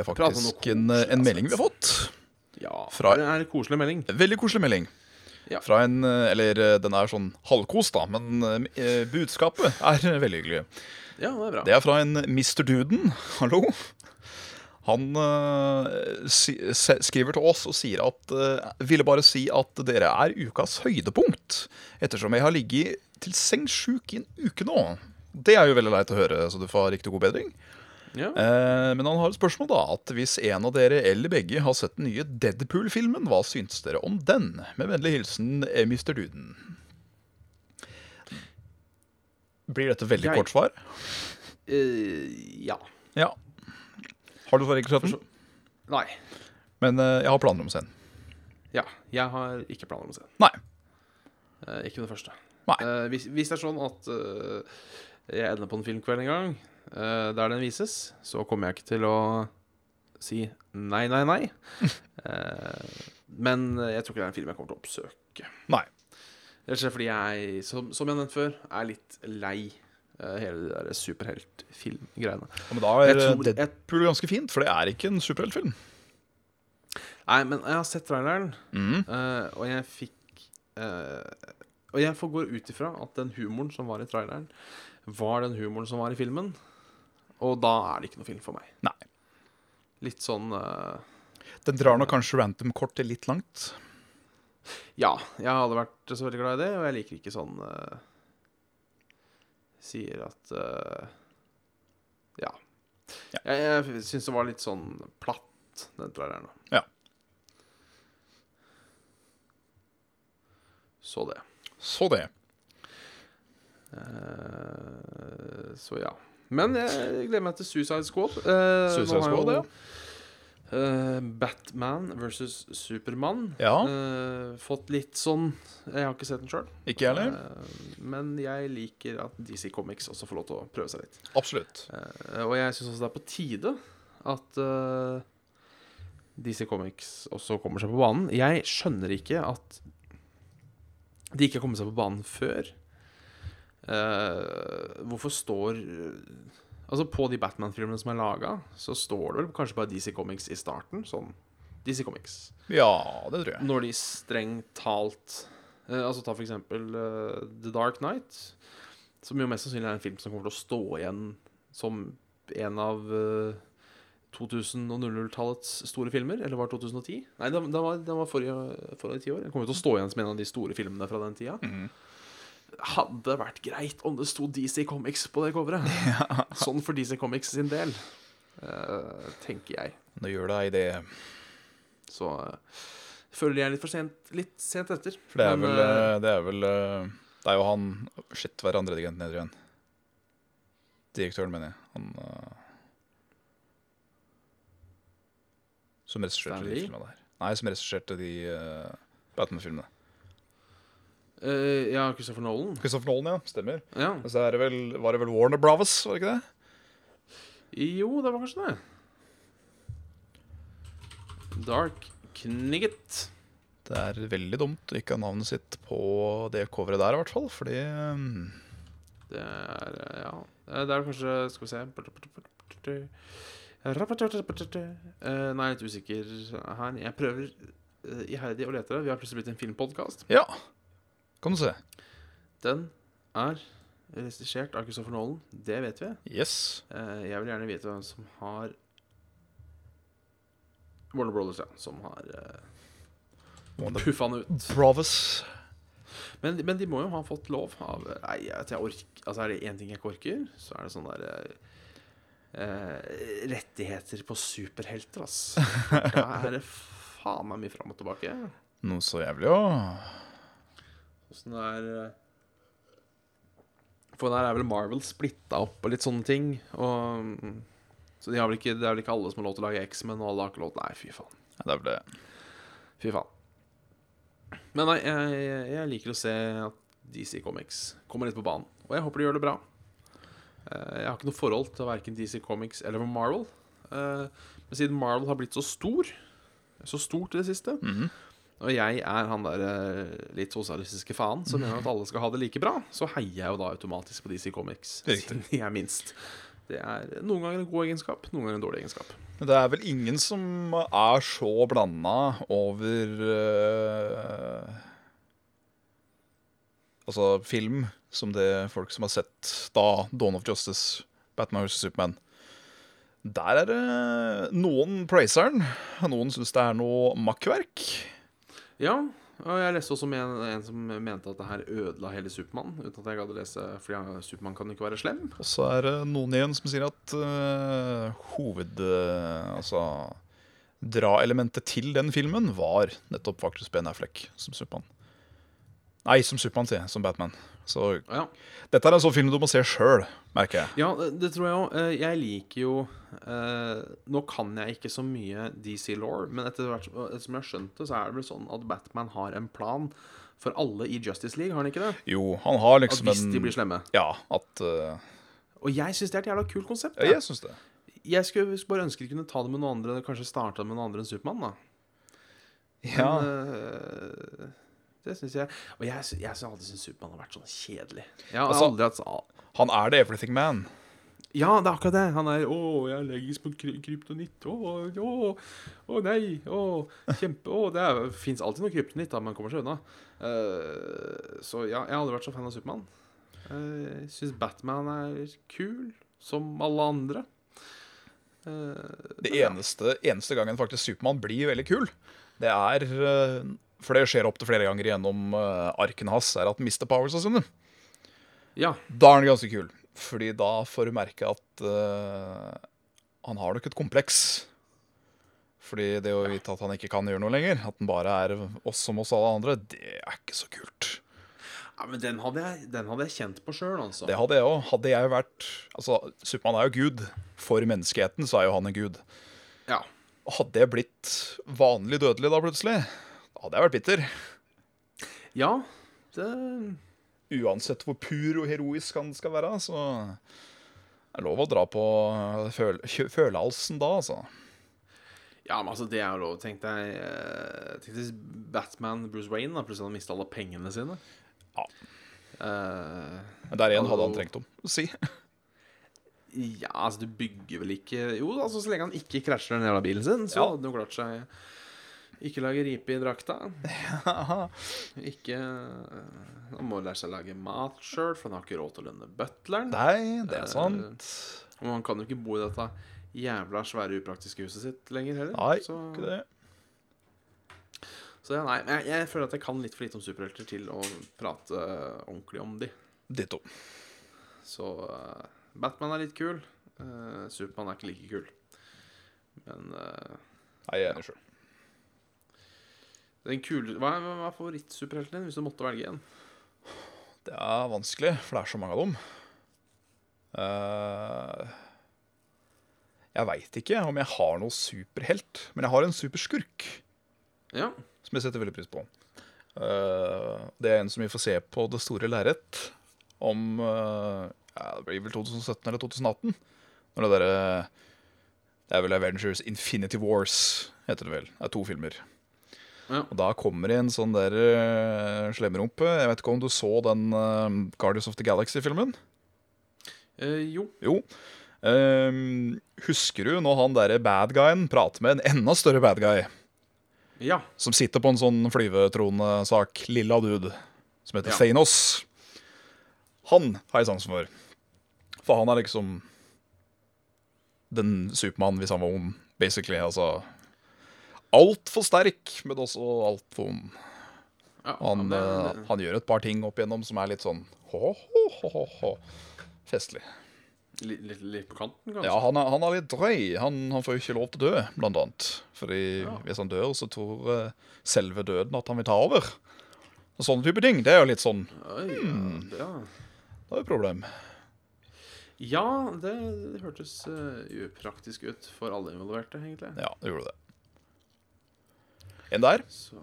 noe faktisk en, koselig, en melding vi altså. har fått. ja. Fra- Det er en koselig melding. Veldig koselig melding. Ja. Fra en eh, Eller eh, den er sånn halvkos, da, men uh, budskapet er veldig hyggelig. Ja, det er bra. Det er fra en Mr. Duden. Hallo. Han uh, si, skriver til oss og sier at uh, Ville bare si at dere er ukas høydepunkt, ettersom jeg har ligget til sengs sjuk i en uke nå. Det er jo veldig leit å høre, så du får riktig god bedring. Ja. Eh, men han har et spørsmål, da. At hvis en av dere eller begge har sett den nye Deadpool-filmen, hva syns dere om den? Med vennlig hilsen eh, Mr. Duden. Blir dette veldig Jeg- kort svar? Uh, ja. Ja. Har du ikke sett den? Nei. Men eh, jeg har planer om å se den. Ja. Jeg har ikke planer om å se den. Nei. Ikke med det første. Nei. Hvis, hvis det er sånn at jeg ender på en filmkveld en gang uh, der den vises, så kommer jeg ikke til å si nei, nei, nei. uh, men jeg tror ikke det er en film jeg kommer til å oppsøke. Nei. Rett og slett fordi jeg, som, som jeg har nevnt før, er litt lei uh, hele det der superheltfilmgreiene. Ja, Men da er Det Deadpool ganske fint, for det er ikke en superheltfilm. Nei, men jeg har sett traileren, mm. og jeg fikk Og jeg får gå ut ifra at den humoren som var i traileren, var den humoren som var i filmen. Og da er det ikke noe film for meg. Nei. Litt sånn uh, Den drar nok kanskje Random-kortet litt langt. Ja, jeg hadde vært så veldig glad i det, og jeg liker ikke sånn uh, Sier at uh, Ja. Ja. Jeg, jeg syns det var litt sånn platt, den traileren. Ja. Så det. Så det. Eh, så ja. Men jeg gleder meg til Suicide Squad. Eh, Suicide Squad, ja. eh, Batman versus Supermann Ja. eh, fått litt sånn Jeg har ikke sett den sjøl. Ikke jeg heller. men jeg liker at DC Comics også får lov til å prøve seg litt. Absolutt. Eh, og jeg syns også det er på tide at DC Comics også kommer seg på banen. Jeg skjønner ikke at de ikke har kommet seg på banen før. Eh, hvorfor står Altså På de Batman-filmene som er laga, så står det vel kanskje bare DC Comics i starten. Sånn DC Comics. Ja, det tror jeg. Når de strengt talt uh, Altså ta for eksempel uh, The Dark Knight, som jo mest sannsynlig er en film som kommer til å stå igjen som en av eh, 2000- og 00-tallets store filmer. Eller var det 2010? Nei, den, var, den var forrige, forrige ti år. Den kommer til å stå igjen som en av de store filmene fra den tida. Mhm. Hadde vært greit om det sto DC Comics på det coveret. Sånn for DC Comics sin del, eh, tenker jeg. Nå gjør deg det. Så eh, føler jeg litt for sent, litt sent etter. For det er Men, vel eh, Det er vel Det er jo han Shit, hva er andre dirigenten heter igjen? Direktøren, mener jeg. Han uh, Som regisserte de filmene der. Nei, som regisserte de uh, Batman-filmene. Eh, ja, Christopher Nolan. Christopher Nolan, ja. Stemmer. Ja. Og så er det vel, var det vel Warner Bravas, var det ikke det? Jo, det var kanskje det. Dark Knigget. Det er veldig dumt å ikke ha navnet sitt på det coveret der, i hvert fall. Fordi um, Det er eh, Ja. Eh, Det er kanskje Skal vi se uh, Nei, litt usikker her. Jeg prøver uh, iherdig å lete. Vi har plutselig blitt en filmpodkast. Ja, kan du se. Den er regissert av Christopher Nolan. Det vet vi. Yes. Eh, Jeg vil gjerne vite hvem som har Warner Brothers, ja. Som har uh, puffa han ut. Bravos. Men, men de må jo ha fått lov av Nei, jeg, jeg orker Altså, er det én ting jeg ikke orker, så er det sånn der uh, Rettigheter på superhelter, ass. Da er det faen meg mye fram og tilbake. Noe så jævlig, ja. Åssen det er eh, For der er vel Marvel splitta opp og litt sånne ting. Og mm, Så de har vel ikke, det er vel ikke alle som har lov til å lage X-Men, og alle har ikke lov til Nei, fy faen. Det er vel det. Fy faen. Men nei, jeg, jeg, liker å se at DC Comics kommer litt på banen. Og jeg håper de gjør det bra. Eh, Jeg har ikke noe forhold til verken DC Comics eller Marvel. Eh, Men siden Marvel har blitt så stor, så stort i det siste, Mhm. Og jeg er han der eh, litt sosialistiske faen som mener at alle skal ha det like bra, så heier jeg jo da automatisk på DC Comics, siden de er minst. Det er noen ganger en god egenskap, noen ganger en dårlig egenskap. Men det er vel ingen som er så blanda over uh, Altså film som det folk som har sett da Dawn of Justice, Batman vs. Superman. Der er det noen praiser den, noen syns det er noe makkverk. Ja, og jeg leste også om en, en som mente at det her ødela hele Supermann. Uten at jeg gadd å lese, fordi Supermann kan ikke være slem. Og så er det noen igjen som sier at uh, hoved... Uh, altså Dra-elementet til den filmen var nettopp faktisk Ben Affleck som Supermann. Nei, som Supermann, sier. Som Batman. Så Ja, dette er en sånn film du må se sjøl, merker jeg. ja det, tror jeg òg. Jeg liker jo eh, Nå kan jeg ikke så mye DC Law, men etter hvert som jeg har skjønt det, så er det vel sånn at Batman har en plan for alle i Justice League, har han ikke det? Jo, han har liksom At liksom hvis en de blir slemme. Ja, at uh... Og jeg syns det er et jævla kult konsept. Ja, jeg. synes syns det. Jeg skulle bare ønske de kunne ta det med noen andre, kanskje starta med noen andre enn Supermann, da. Ja. Men, øh, det syns jeg. Og jeg, jeg har alltid syntes Supermann har vært sånn kjedelig. Jeg har Altså- aldri hatt Han er the everything man. Ja, det er akkurat det. Han er 'Å, jeg er allergisk på kry kryptonitt'. Å, å, å nei. Å, kjempe Å, det fins alltid noe kryptonitt, da, men kommer seg unna. Uh, så ja, jeg har aldri vært så fan av Supermann. Uh, jeg syns Batman er kul, som alle andre. Uh, Det eneste, eneste gangen faktisk Supermann blir veldig kul, det er eh, For det skjer opptil flere ganger gjennom uh, arkene hans, er at han mister powersa sine. ja. Da er han ganske kul, fordi da får du merke at uh, han har nok et kompleks. Fordi det å vite at han ikke kan gjøre noe lenger, at han bare er oss som oss alle andre, det er ikke så kult. ja men den hadde, jeg, den hadde jeg kjent på sjøl, altså. Det hadde jeg òg. Hadde jeg vært Altså, Supermann er jo gud. For menneskeheten så er jo han en gud. Ja. Hadde jeg blitt vanlig dødelig da plutselig, hadde jeg vært bitter. ja, det Uansett hvor pur og heroisk han skal være, så er det lov å dra på føl følehalsen da, altså. Ja, men altså, det er jo lov. Tenk deg eh, Tenk deg Batman Bruce Wayne da plutselig hadde mista alle pengene sine. Ja. Eh, Men der igjen hadde han trengt om. Si. ja, altså, du bygger vel ikke Jo, altså, så lenge han ikke krasjer den jævla bilen sin, så Ja. hadde han jo klart seg Ikke lage ripe i drakta. Ikke Han må lære seg å lage mat sjøl, for han har ikke råd til å lønne butleren. Nei, det er sant. Og han kan jo ikke bo i dette jævla svære, upraktiske huset sitt lenger heller. Nei, så, ikke det. så ja, nei, men jeg, jeg føler at jeg kan litt for lite om superhelter til å prate ordentlig om de. Ditto. Så uh, Batman er litt kul. Uh, Supermann er ikke like kul. Men uh, Nei, jeg er enig sjøl. Den kule Hva er, hva er favorittsuperhelten din, hvis du måtte velge en? Det er vanskelig, for det er så mange av dem. Uh, jeg veit ikke om jeg har noe superhelt, men jeg har en superskurk Ja. som jeg setter veldig pris på. Uh, det er en som vi får se på det store lerret om uh, ja, Det blir vel 2017 eller 2018. Når det derre Det er vel Avengers Infinity Wars, heter det vel. Det er to filmer. Ja. Og da kommer det en sånn der uh, slemrumpe. Jeg vet ikke om du så den uh, Guardians of the Galaxy-filmen? Uh, jo. Jo. Ehm, husker du når han derre bad guyen prater med en enda større bad guy? Ja. Som sitter på en sånn flyvetronesak, lilla dude, som heter Ja. Thanos. Han har jeg sansen for. For han er liksom den Supermann hvis han var ond, basically. Altså altfor sterk, men også altfor ond. ja Han, ja, eh, men, han gjør et par ting opp igjennom som er litt sånn ho-ho-ho-ho. Festlig. litt, litt, litt på kanten, kanskje? Ja, han er, han er litt drøy. Han, han får jo ikke lov til å dø, blant annet. Fordi Ja. hvis han dør, så tror uh, selve døden at han vil ta over. Og sånne type ting. Det er jo litt sånn Hmm. ja, Det er jo et problem. ja, det, det hørtes uh, upraktisk ut for alle involverte, egentlig. Ja, det gjorde det. En der. Så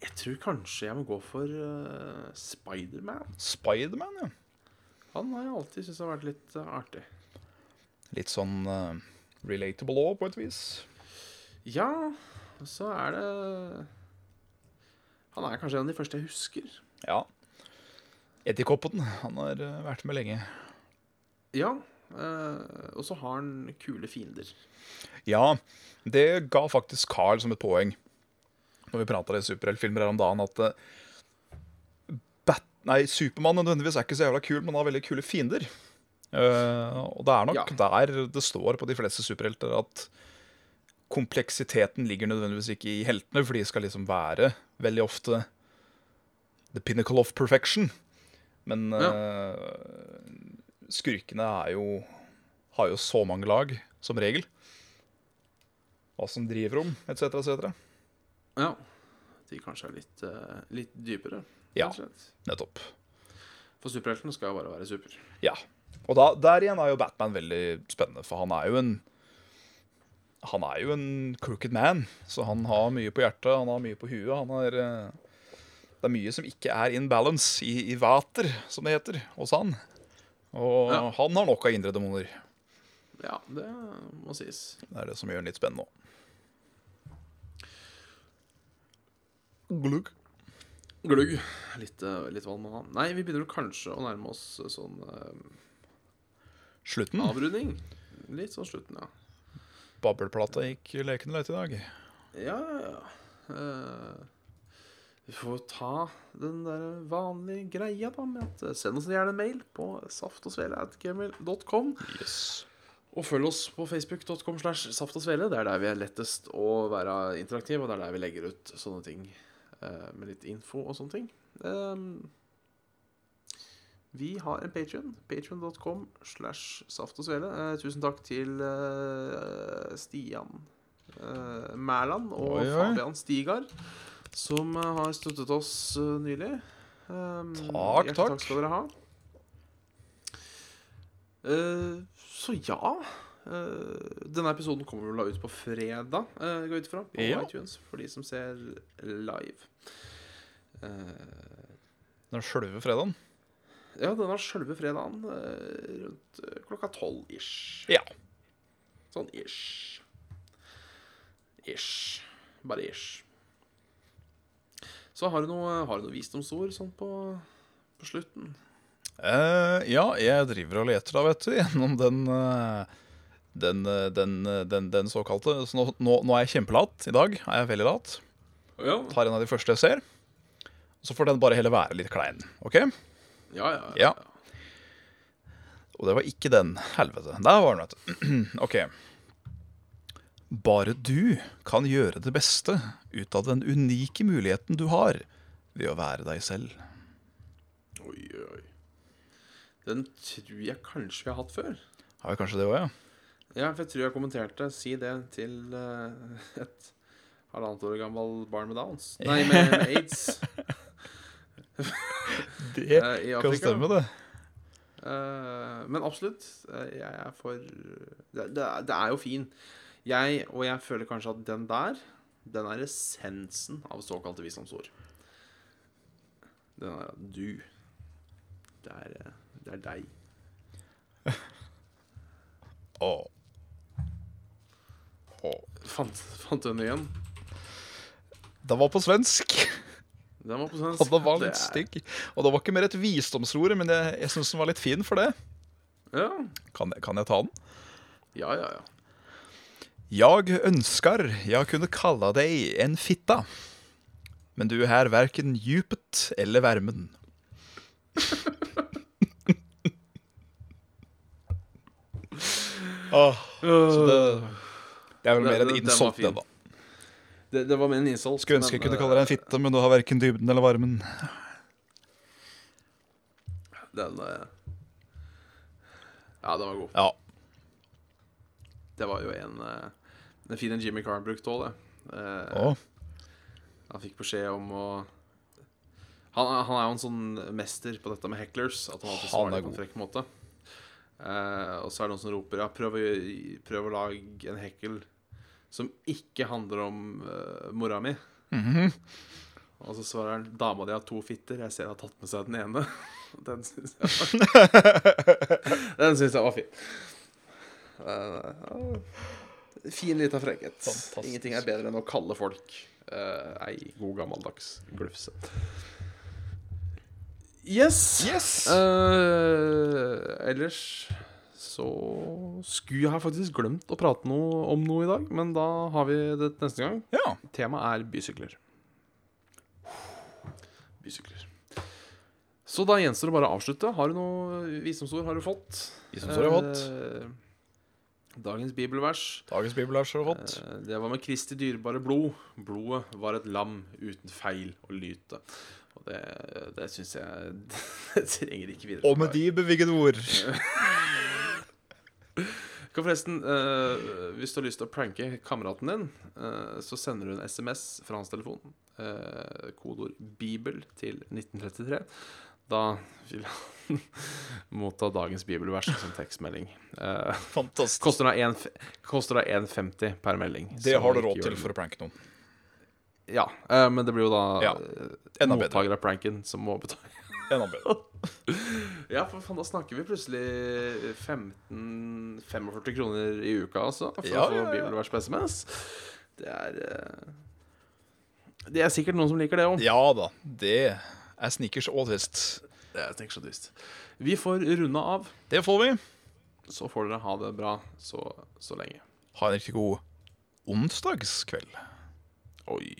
Jeg tror kanskje jeg må gå for uh, Spiderman. Spiderman, ja. Han har jeg alltid syntes har vært litt uh, artig. Litt sånn uh, relatable òg, på et vis. Ja, og så er det Han er kanskje en av de første jeg husker. Ja. Edderkoppen. Han har vært med lenge. Ja, og så har han kule fiender. Ja, det ga faktisk Carl som et poeng når vi prata i superheltfilmer her om dagen, at eh, Bat nei, Supermann nødvendigvis er ikke så jævla kul, men har veldig kule fiender. Uh, og det er nok Ja. der det står på de fleste superhelter at kompleksiteten ligger nødvendigvis ikke i heltene, for de skal liksom være veldig ofte the pinnacle of perfection. Men eh, skurkene jo har jo så mange lag, som regel. Hva som driver om, etc., etc. Ja, de kanskje er litt, uh, litt dypere. Ja. Nettopp. For superhelten skal bare være super. Ja. Og da, der igjen er jo Batman veldig spennende, for han er jo en Han er jo en crooked man, så han har mye på hjertet, han har mye på huet. Han har eh, Det er mye som ikke er in balance, i, i vater, som det heter, hos han. Og Ja. han har nok av indre demoner. Ja, det må sies. Det er det som gjør den litt spennende. Glugg. Glugg. Litt, eh, litt vann med han. Nei, vi begynner kanskje å nærme oss eh, sånn uh, Slutten. avrunding. Litt sånn slutten, ja. Babbelplata gikk lekende lett i dag. Ja, ja, ja. Eh, vi får ta den der vanlige greia, da, med at eh, send oss gjerne en mail på saftogsvele.gmail.com. Yes. Og følg oss på facebook.com slash saftogsvele. Det er der vi er lettest å være interaktive, og det er der vi legger ut sånne ting eh, med litt info og sånne ting. Ehm, vi har en Patrion. Patrion.com slash saftogsvele. Eh, tusen takk til Stian Mæland og Oi, oi. Fabian Stigard, som eh, har støttet oss eh, nylig. Um, Takk, takk. takk skal dere ha. Uh, så ja uh, Denne episoden kommer vel da ut på fredag, uh, går jeg ut fra. På Ja. iTunes, for de som ser live. Uh, Den sjølve fredagen. ja, den er sjølve fredagen rundt klokka tolv ish. Ja. Sånn ish. Ish. Bare ish. Så har du noe, har du noe visdomsord sånn på, på slutten? Uh, ja, jeg driver og leter da, vet du, gjennom den uh, den, eh, den, den, den såkalte Så nå, nå, nå er jeg kjempelat. I dag er jeg veldig lat. Ja. Tar en av de første jeg ser. Så får den bare heller være litt klein. OK? Ja, ja. Ja. Og det var ikke den. Helvete. Der var den, vet du. OK. Bare du kan gjøre det beste ut av den unike muligheten du har ved å være deg selv. Oi, oi. Den tror jeg kanskje vi har hatt før. Har vi kanskje det òg, ja? Ja, for jeg tror jeg kommenterte Si det til eh, et halvannet år gammel barn med downs. Nei, med, med aids Det eh, kan stemme, det. Eh, men absolutt. jeg er for det, det, det er jo fin. Jeg, og jeg føler kanskje at den der, den er essensen av såkalte visdomsord. Den er du. Det er, det er deg. Åh. Åh. Fant, fant du den igjen? Den var på svensk, Den var på svensk. og den var litt stygg. Og det var ikke mer et visdomsord, men jeg, jeg syns den var litt fin for det. Ja. Kan, kan jeg ta den? ja, ja, ja. Jag önskar jag kunde kalla dig en fitta. Men du är varken djupet eller värmen. oh, så det, det er vel mer en insult, det, da. Det, det var min en insult. Skulle ønske jeg kunne eh, kalle deg en fitte, men du har verken dybden eller varmen. Den eh, Ja, den var god. Ja. Det var jo en eh, er fin en Jimmy Carr brukte òg, det. Eh, Åh, Han fikk beskjed om å han, han er jo en sånn mester på dette med hecklers. At han alltid svarer er på en frekk måte. Eh, og så er det noen som roper Ja, prøv prøv å lage en hekkel som ikke handler om uh, mora mi. Mhm. Og så svarer han Dama di har to fitter. Jeg ser hun har tatt med seg den ene. Den syns jeg var Den syns jeg var fin. Uh, ja, fin lita frekkhet. Fantastisk. Ingenting er bedre enn å kalle folk uh, ei god gammeldags glufse. Yes. Yes! Uh, ellers så skulle jeg faktisk glemt å prate noe om noe i dag, men da har vi det neste gang. Ja. Temaet er bysykler. Bysykler. Så da gjenstår det bare å avslutte. Har du noe visdomsord har du fått? Visdomsord har jeg fått. Eh, Dagens bibelvers. Dagens bibelvers er fått. Eh, Det var med Kristi dyrebare blod. Blodet var et lam uten feil å lyte. Og det, det syns jeg Det trenger ikke videre. Og med de bevingede ord Kan forresten, eh, hvis du har lyst til å pranke kameraten din, eh, så sender du en SMS fra hans telefon. Uh, kodord 'bibel' til 1933. Da vil han motta dagens bibelvers som tekstmelding. Eh, Fantastisk. koster da en f- koster da 1,50 per melding. Det har du råd til for å pranke noen. Ja, eh, men det blir jo da Ja, eh, mottaker av pranken som må betale. Enda bedre. Ja, for faen, da snakker vi plutselig 15 45 kroner i uka, altså. For Ja, å få ja, ja. bibelvers på SMS. Det er eh, Det er sikkert noen som liker det òg. Ja da. Det er sneakers og twist. Det er tenk så twist. Vi får runde av. Det får vi. Så får dere ha det bra så, så lenge. Ha en riktig god onsdagskveld. Oi.